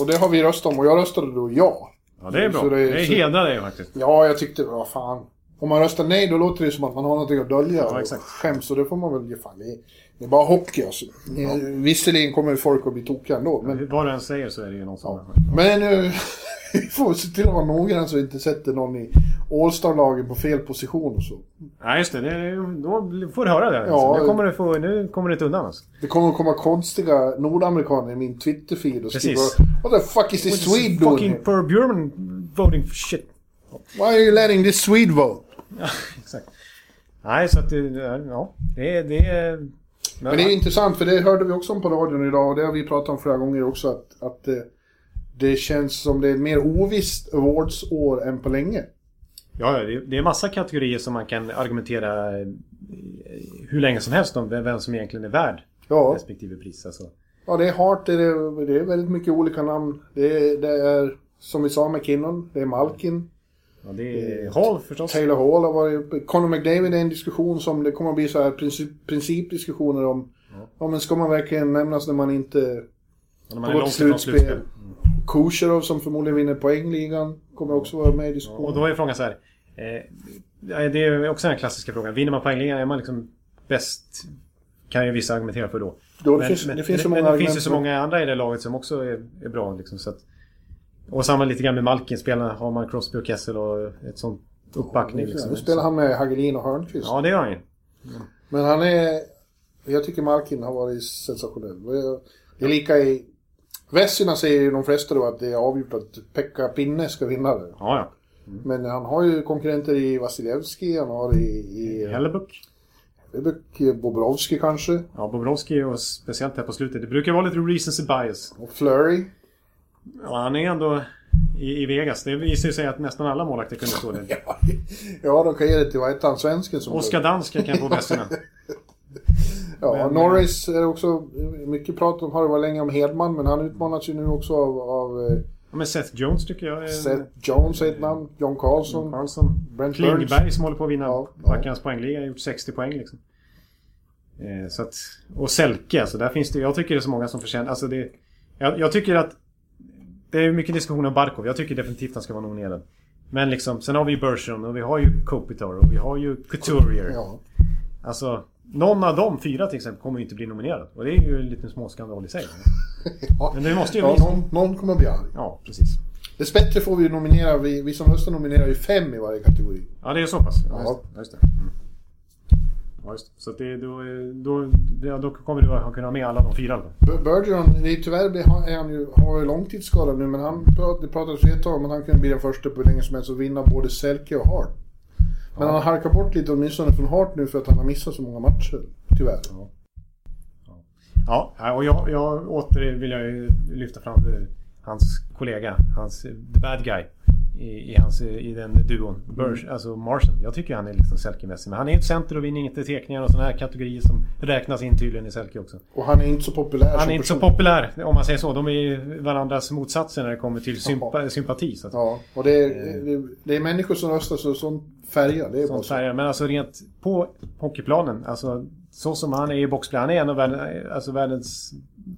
Och det har vi röstat om och jag röstade då ja. Ja, det är bra. Så Det, det- så- hedrar dig faktiskt. Ja, jag tyckte, vad fan. Om man röstar nej då låter det som att man har någonting att dölja. Ja, och. Skäms, och det får man väl ge fan. Är, det är bara hockey alltså. Eh, Visserligen kommer folk att bli tokiga ändå. Men, Vad du än säger så är det ju någon som... men eh, vi får se till att vara noggranna så vi inte sätter någon i All-star-lagen på fel position och så. Nej, just det. det då får du höra det. Ja. nu, kommer du få, nu kommer du inte undan alltså. Det kommer komma konstiga nordamerikaner i min Twitter-feed och skriva. What the fuck is this Swede doing Fucking here? Per Bjurman voting for shit. Why are you letting this Swede vote? Exakt. Nej, så att det... Ja, det är... Det är Men det är intressant för det hörde vi också om på radion idag och det har vi pratat om flera gånger också att, att det, det känns som det är mer ovisst awards-år än på länge. Ja, det är, massa kategorier som man kan argumentera eh, hur länge som helst om vem vem som egentligen är värd Ja, respektive pris. Alltså. ja det är Hart, det är, det är väldigt mycket olika namn. Det är, det är som vi sa med Kinnon, det är Malkin. Ja, det är Hall förstås. Taylor Hall har varit. Conor McDavid är en diskussion som det kommer att bli så här princip, principdiskussioner om. Ja. men ska man verkligen nämnas när man inte När man har gått slutspel? slutspel. Kucherov som förmodligen vinner poängligan kommer också vara med i Och diskussionen. då är frågan så här. Eh, det är också den klassiska frågan. Vinner man poängligan är man liksom bäst. Kan ju vissa argumentera för då. Då, det, finns, det finns så många men det finns ju så många andra i det laget som också är, är bra. Liksom, så att, och samma lite grann med Malkin. Spelarna har man Crosby och Kessel och ett sånt uppbackning. Liksom. Nu spelar han med Hagelin och Hörnqvist. Ja, det gör han ju. Men han är... Jag tycker Malkin har varit sensationell. Det är lika i... Vesina säger ju de flesta då att det är avgjort att Pekka Pinne ska vinna det. Ja, ja. Men han har ju konkurrenter i Vasilevski, han har i... i Hellebuck. Hellebuck, Bobrovski kanske. Ja, Bobrovski och speciellt här på slutet. Det brukar vara lite recency bias. Och Flurry. Ja, han är ändå i, i Vegas. Det visar sig att nästan alla målvakter kunde stå där. Ja, de kan ge det till, vad heter han, svensken som... Oskar Danska kan få bästarna. Ja, Men- Norris är också mycket prat om, har det varit länge om Hedman, men han utmanas ju nu också av, av eh, Ja, men Seth Jones tycker jag är... Seth Jones är ett namn, John Carlson. Karlsson. Brent Klingberg som håller på att vinna Ja, ja. Backarnas poängliga. har gjort 60 poäng liksom. Eh, så att, och Selke, alltså där finns det... Jag tycker det är så många som förtjänar... Alltså det... Jag, jag tycker att... Det är mycket diskussion om Barkov. Jag tycker definitivt han ska vara nominerad. Men liksom, sen har vi ju Bergeron och vi har ju Kopitar och vi har ju Couturier. Ja. Alltså, någon av de fyra till exempel kommer ju inte bli nominerad. Och det är ju en liten småskandal i sig. Ja. Men det måste ju Ja, någon, någon kommer bli arg. Ja, precis. Dessbättre får vi ju nominera, vi, vi som röstar nominerar ju fem i varje kategori. Ja, det är så pass. Ja, Ja. just. Just det. Mm. Ja, just. Så att det, då, då, då, kommer du att kunna ha med alla de fyra. Bergeron, det är tyvärr är han ju, har ju långtidsskadad nu, men han prat, det pratades ju ett tag om att han kunde bli den första på länge som helst och vinna både Selke och Hart. Men han har halkat bort lite åtminstone från Hart nu för att han har missat så många matcher. Tyvärr. Ja, och jag, jag åter vill jag lyfta fram eh, hans kollega, hans the bad guy. I, i, hans, I den duon. Burge, alltså Martian. Jag tycker han är liksom Selke-mässig. Men han är ett center och vinner inte teckningar och sådana här kategorier som räknas in tydligen i Selke också. Och han är inte så populär Han är inte så person. populär om man säger så. De är ju varandras motsatser när det kommer till sympa, sympati. Så att, Ja, och det är, det, det är människor som röstar så sånt färgar. Det är Sånt så. färger. Men alltså rent på hockeyplanen. Alltså så som han är i boxplay. Han är en av världens, alltså världens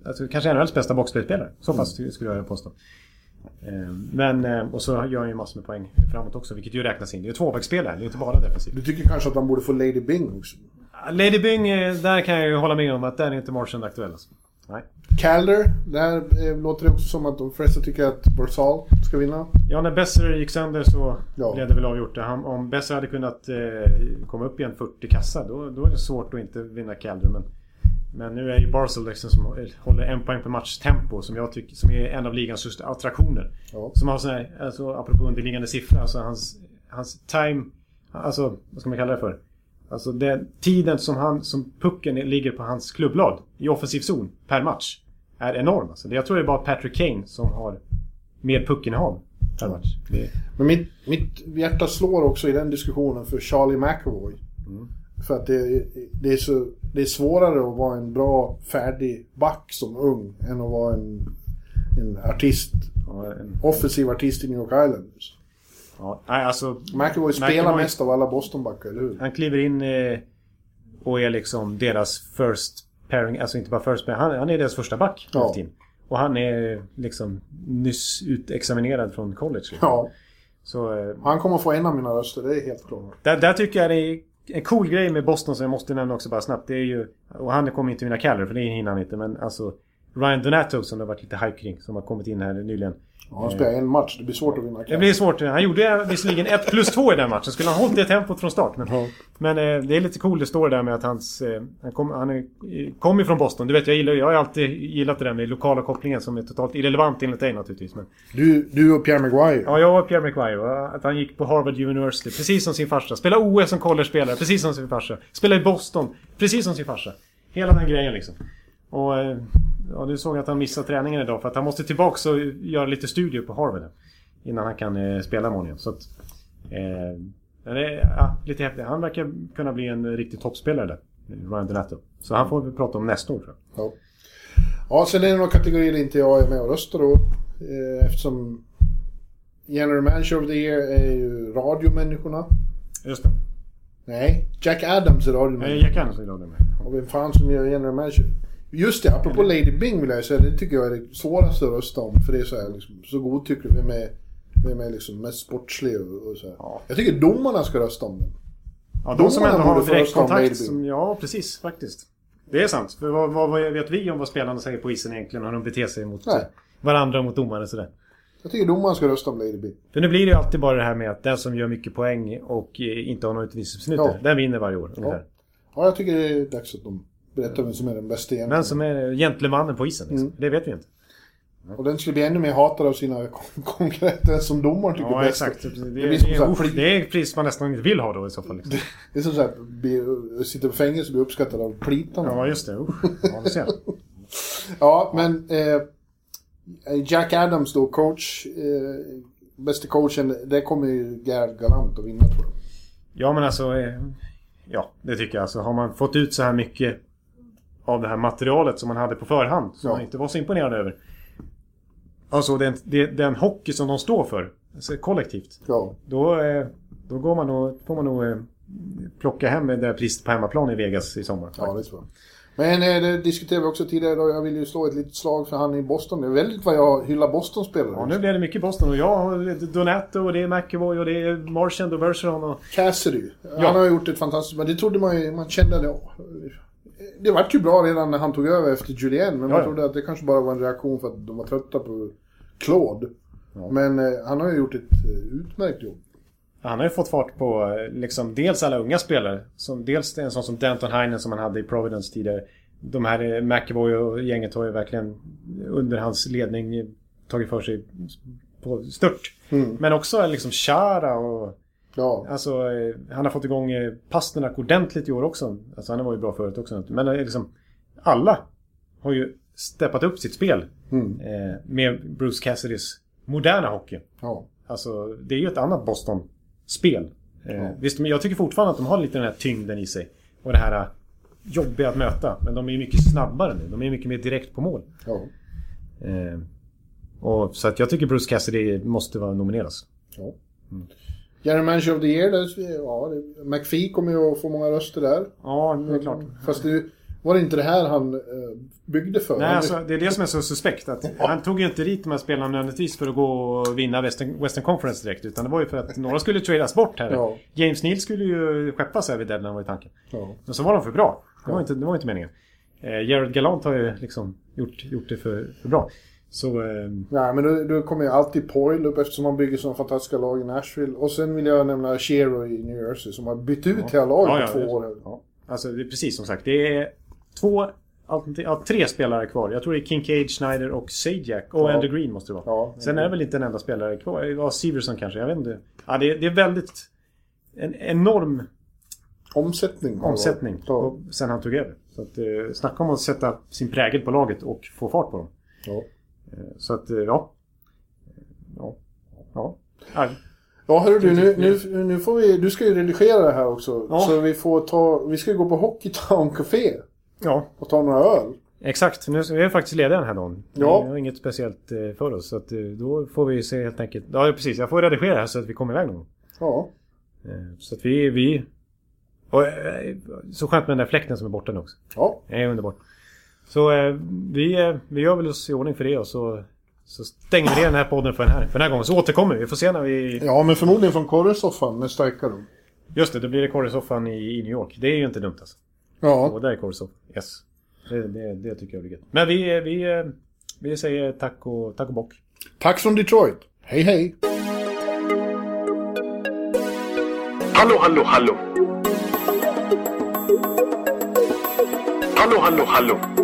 alltså, kanske NHLs bästa boxplayspelare. Så pass skulle jag påstå. Eh, Men, eh, och så gör han ju massor med poäng framåt också. Vilket ju räknas in. Det är ju tvåvägsspelare. Det är inte bara defensivt. Du tycker kanske att han borde få Lady Bing också? Lady Byng, eh, där kan jag ju hålla med om att där är inte Martian aktuell. Alltså. Nej. Calder, där eh, låter det också som att de flesta tycker att Barzal ska vinna. Ja, när Besser gick sönder så Ja. blev det väl avgjort. Han, om Besser hade kunnat eh, komma upp i en 40 kassa då, då är det svårt att inte vinna Calder. Men, men nu är ju Barzal liksom som håller en poäng per match tempo som jag tycker som är en av ligans största attraktioner. Ja. Som har sån här, alltså apropå underliggande siffra, alltså hans, hans time, alltså vad ska man kalla det för? Alltså den tiden som, han, som pucken ligger på hans klubbblad i offensiv zon per match är enorm. Alltså. Jag tror det är bara Patrick Kane som har mer puckinnehav per match. Det, Men mitt, mitt hjärta slår också i den diskussionen för Charlie McAvoy. Mm. För att det, det, är så, det är svårare att vara en bra, färdig back som ung än att vara en, en artist. ja, en, Offensiv artist i New York Islanders. ja, nej, alltså, McAvoy spelar McAvoy- mest av alla Bostonbackar, eller hur? han kliver in eh, och är liksom deras first pairing, alltså inte bara first pairing, han, han är deras första back. Ja. Och han är liksom nyss utexaminerad från college. Liksom. Ja, Så eh, han kommer få en av mina röster, det är helt klart. Där, där tycker jag det är en cool grej med Boston som jag måste nämna också bara snabbt. Det är ju... Och han kommer inte vinna Calder för det hinner han inte. Men alltså Ryan Donato som det har varit lite hype kring. Som har kommit in här nyligen. Ja, han spelar en match, det blir svårt att vinna. Det blir svårt. Han gjorde visserligen 1 plus 2 i den matchen. Skulle han hållit det tempot från start. Men, Ja. men eh, det är lite cool det står där med att hans... Eh, han kom, han är, kom ju från Boston. Du vet jag gillar Jag har alltid gillat det där med lokala kopplingen som är totalt irrelevant enligt dig naturligtvis. Men, Du, du och Pierre Maguire. Ja, jag och Pierre McGuire. va? Att han gick på Harvard University, precis som sin farsa. Spelade OS som college-spelare, precis som sin farsa. Spelade i Boston, precis som sin farsa. Hela den grejen liksom. Och eh, ja, du såg att han missade träningen idag för att han måste tillbaka och göra lite studier på Harvard. Innan han kan eh, spela imorgon igen. Så att, eh, det är ja, lite häftigt. Han verkar kunna bli en riktig toppspelare där. Ryan Donato. Så han får vi prata om nästa år tror jag. Ja. ja, sen är det några kategorier där inte jag är med och röstar då. Eh, eftersom General Manager of the Year är ju radiomänniskorna. Just det. Nej, Jack Adams är Eh, radiomänniska. Jack Andersson idag med. Och vem fan som gör General Manager? Just det, apropå Lady Bing vill jag säga, det tycker jag är det svåraste att rösta om. För det är så här liksom, så godtyckligt. Vem är, vem är liksom mest sportslig och, och så här. Ja. Jag tycker domarna ska rösta om den. Ja, de som ändå har direktkontakt. Som, ja, precis. Faktiskt. Det är sant. För vad, vad, vad vet vi om vad spelarna säger på isen egentligen? Hur de beter sig mot Nej. varandra och mot domare sådär. Jag tycker domarna ska rösta om Lady Bing. För nu blir det ju alltid bara det här med att den som gör mycket poäng och eh, inte har några utvisningsminuter. Ja. Den vinner varje år ungefär. Ja, jag tycker det är dags att de berättar vem som är den bästa egentligen. Men som är gentlemannen på isen. Liksom. Det vet vi inte. Och den skulle bli ännu mer hatad av sina kon- konkurrenter som domaren tycker Ja, bäst. exakt. Det, Det det, blir som är, här det är ett pris man nästan inte vill ha då i så fall. Liksom. Det är som såhär, bli- sitta på fängelse och bli uppskattad av plitarna. Ja, just det. Usch. Ja, du ser. Ja, men eh, Jack Adams då, coach, eh, bästa coachen, det kommer ju Gerhard Galant att vinna tror jag. Ja men alltså... eh, Ja, det tycker jag. Alltså, har man fått ut så här mycket av det här materialet som man hade på förhand. Som Ja. man inte var så imponerad över. Alltså den, den hockey som de står för. Alltså, kollektivt. Ja, Då, eh, då går man nog, får man nog eh, plocka hem det där priset på hemmaplan i Vegas i sommar. ja det tror jag. Men eh, det diskuterade vi också tidigare idag. Jag vill ju slå ett litet slag för han i Boston. Det är väldigt vad jag hyllar Boston-spelare. Ja, nu blir det mycket Boston och jag Donato och det är McAvoy och det är Marchand och Bergeron och... Cassidy. Han har gjort ett fantastiskt... Men det trodde man ju... Man kände det... ja. Det vart ju bra redan när han tog över efter Julien. Men man Ja, ja. trodde att det kanske bara var en reaktion för att de var trötta på Claude. Men eh, han har ju gjort ett eh, utmärkt jobb. Han har ju fått fart på eh, liksom dels alla unga spelare. Som, dels en sån som Danton Heinen som han hade i Providence tidigare. De här eh, McAvoy och gänget har ju verkligen under hans ledning tagit för sig på stört. Men också liksom Chara och... Ja. Alltså, eh, han har fått igång eh, Pasternak ordentligt i år också. Alltså han var ju bra förut också. Men eh, liksom... Alla har ju steppat upp sitt spel. Mm. Eh, med Bruce Cassidys moderna hockey. Ja. Alltså, det är ju ett annat Boston-spel. Eh, Ja. Visst, men jag tycker fortfarande att de har lite den här tyngden i sig. Och det här jobbiga att möta. Men de är ju mycket snabbare nu. De är mycket mer direkt på mål. Ja. Eh, och, så att jag tycker Bruce Cassidy måste vara nomineras. ja. General Manager of the Year, där, ja, McPhee kommer ju att få många röster där. Ja, det är klart. Fast det var det inte det här han eh, byggde för. Nej, alltså, det är det som är så suspekt. Att han tog ju inte dit de här spelarna nödvändigtvis för att gå och vinna Western, Western Conference direkt. Utan det var ju för att några skulle tradas bort här. Ja. James Neal skulle ju skeppas här vid deadline var ju tanken. Ja. Men så var de för bra. Det var inte, det var inte meningen. Eh, Jared Gallant har ju liksom gjort, gjort det för, för bra. Så... Eh, Nej, men då, då kommer ju alltid Poyle upp eftersom han bygger sådana fantastiska lag i Nashville. Och sen vill jag nämna Shero i New Jersey som har bytt ut hela laget Ja, ja, på två år. ja. Alltså det är precis som sagt. Det är två... Ja, tre spelare kvar. Jag tror det är Kincaid, Schneider och Sajak. Och Ja. Andrew Green måste det vara. Ja, Sen är det väl inte en enda spelare kvar. Ja, Severson kanske. Jag vet inte. Ja, det, är, det är väldigt... En enorm Omsättning. omsättning. Ja. och, sen han tog över. Så att, eh, snacka om att sätta sin prägel på laget och få fart på dem. Ja. Eh, Så att, eh, ja. Ja. Ja. ja. Ja, hörru du, nu, nu, nu får vi... Du ska ju redigera det här också. Ja. Så vi får ta... Vi ska ju gå på Hockeytown Café ja. och ta några öl. Exakt, nu är vi faktiskt lediga den här dagen. Ja. Vi har inget speciellt eh, för oss. Så att, eh, då får vi se helt enkelt. Ja precis, jag får redigera här så att vi kommer iväg någon. Ja. Eh, Så att vi... vi och, eh, så skönt med den där fläkten som är borta nu också. Ja. Det är underbart. Så eh, vi, eh, vi gör väl oss i ordning för det och så, så stänger vi ner den här podden för den här, för den här gången. Så återkommer vi. Vi får se när vi... Ja, men förmodligen från korresoffan med starka rum. Just det, då blir det korrsoffan i, i New York. Det är ju inte dumt alltså. Ja. Och där är korrsoffan. Yes. Det, det, det tycker jag blir gött. Men vi, vi, eh, vi säger tack och, tack och bock. Tack från Detroit. Hej, hej. Hallå, hallå, hallå. Hallå, hallå, hallå.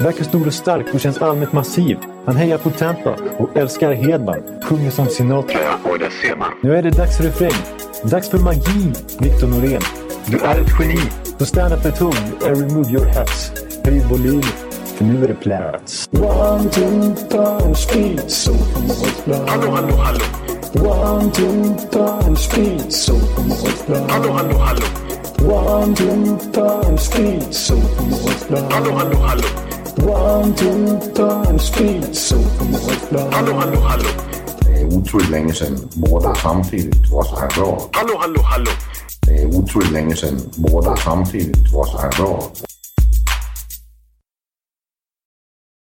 Verkar stor och stark och känns allmänt massiv. Han hejar på Tampa och älskar Hedman. Sjunger som Sinatra. Ja, och där ser man. Nu är det dags för refräng. Dags för magi, Victor Norén. Du är ett geni. Så stand up at home and remove your hats. Höj volym, för nu är det plats. One, two, time, speed, so Hallå, hallå, hallå. One, two, time, speed, so Hallå, hallå, hallå. One, two, time, speed, so Hallå, hallå, hallå. One, two, time, speed, so Hallå, hallå, hallå. Det är otroligt länge sedan båda samtidigt var så här bra. Hallå, hallå, hallå. Det är otroligt länge sedan båda samtidigt var så här bra.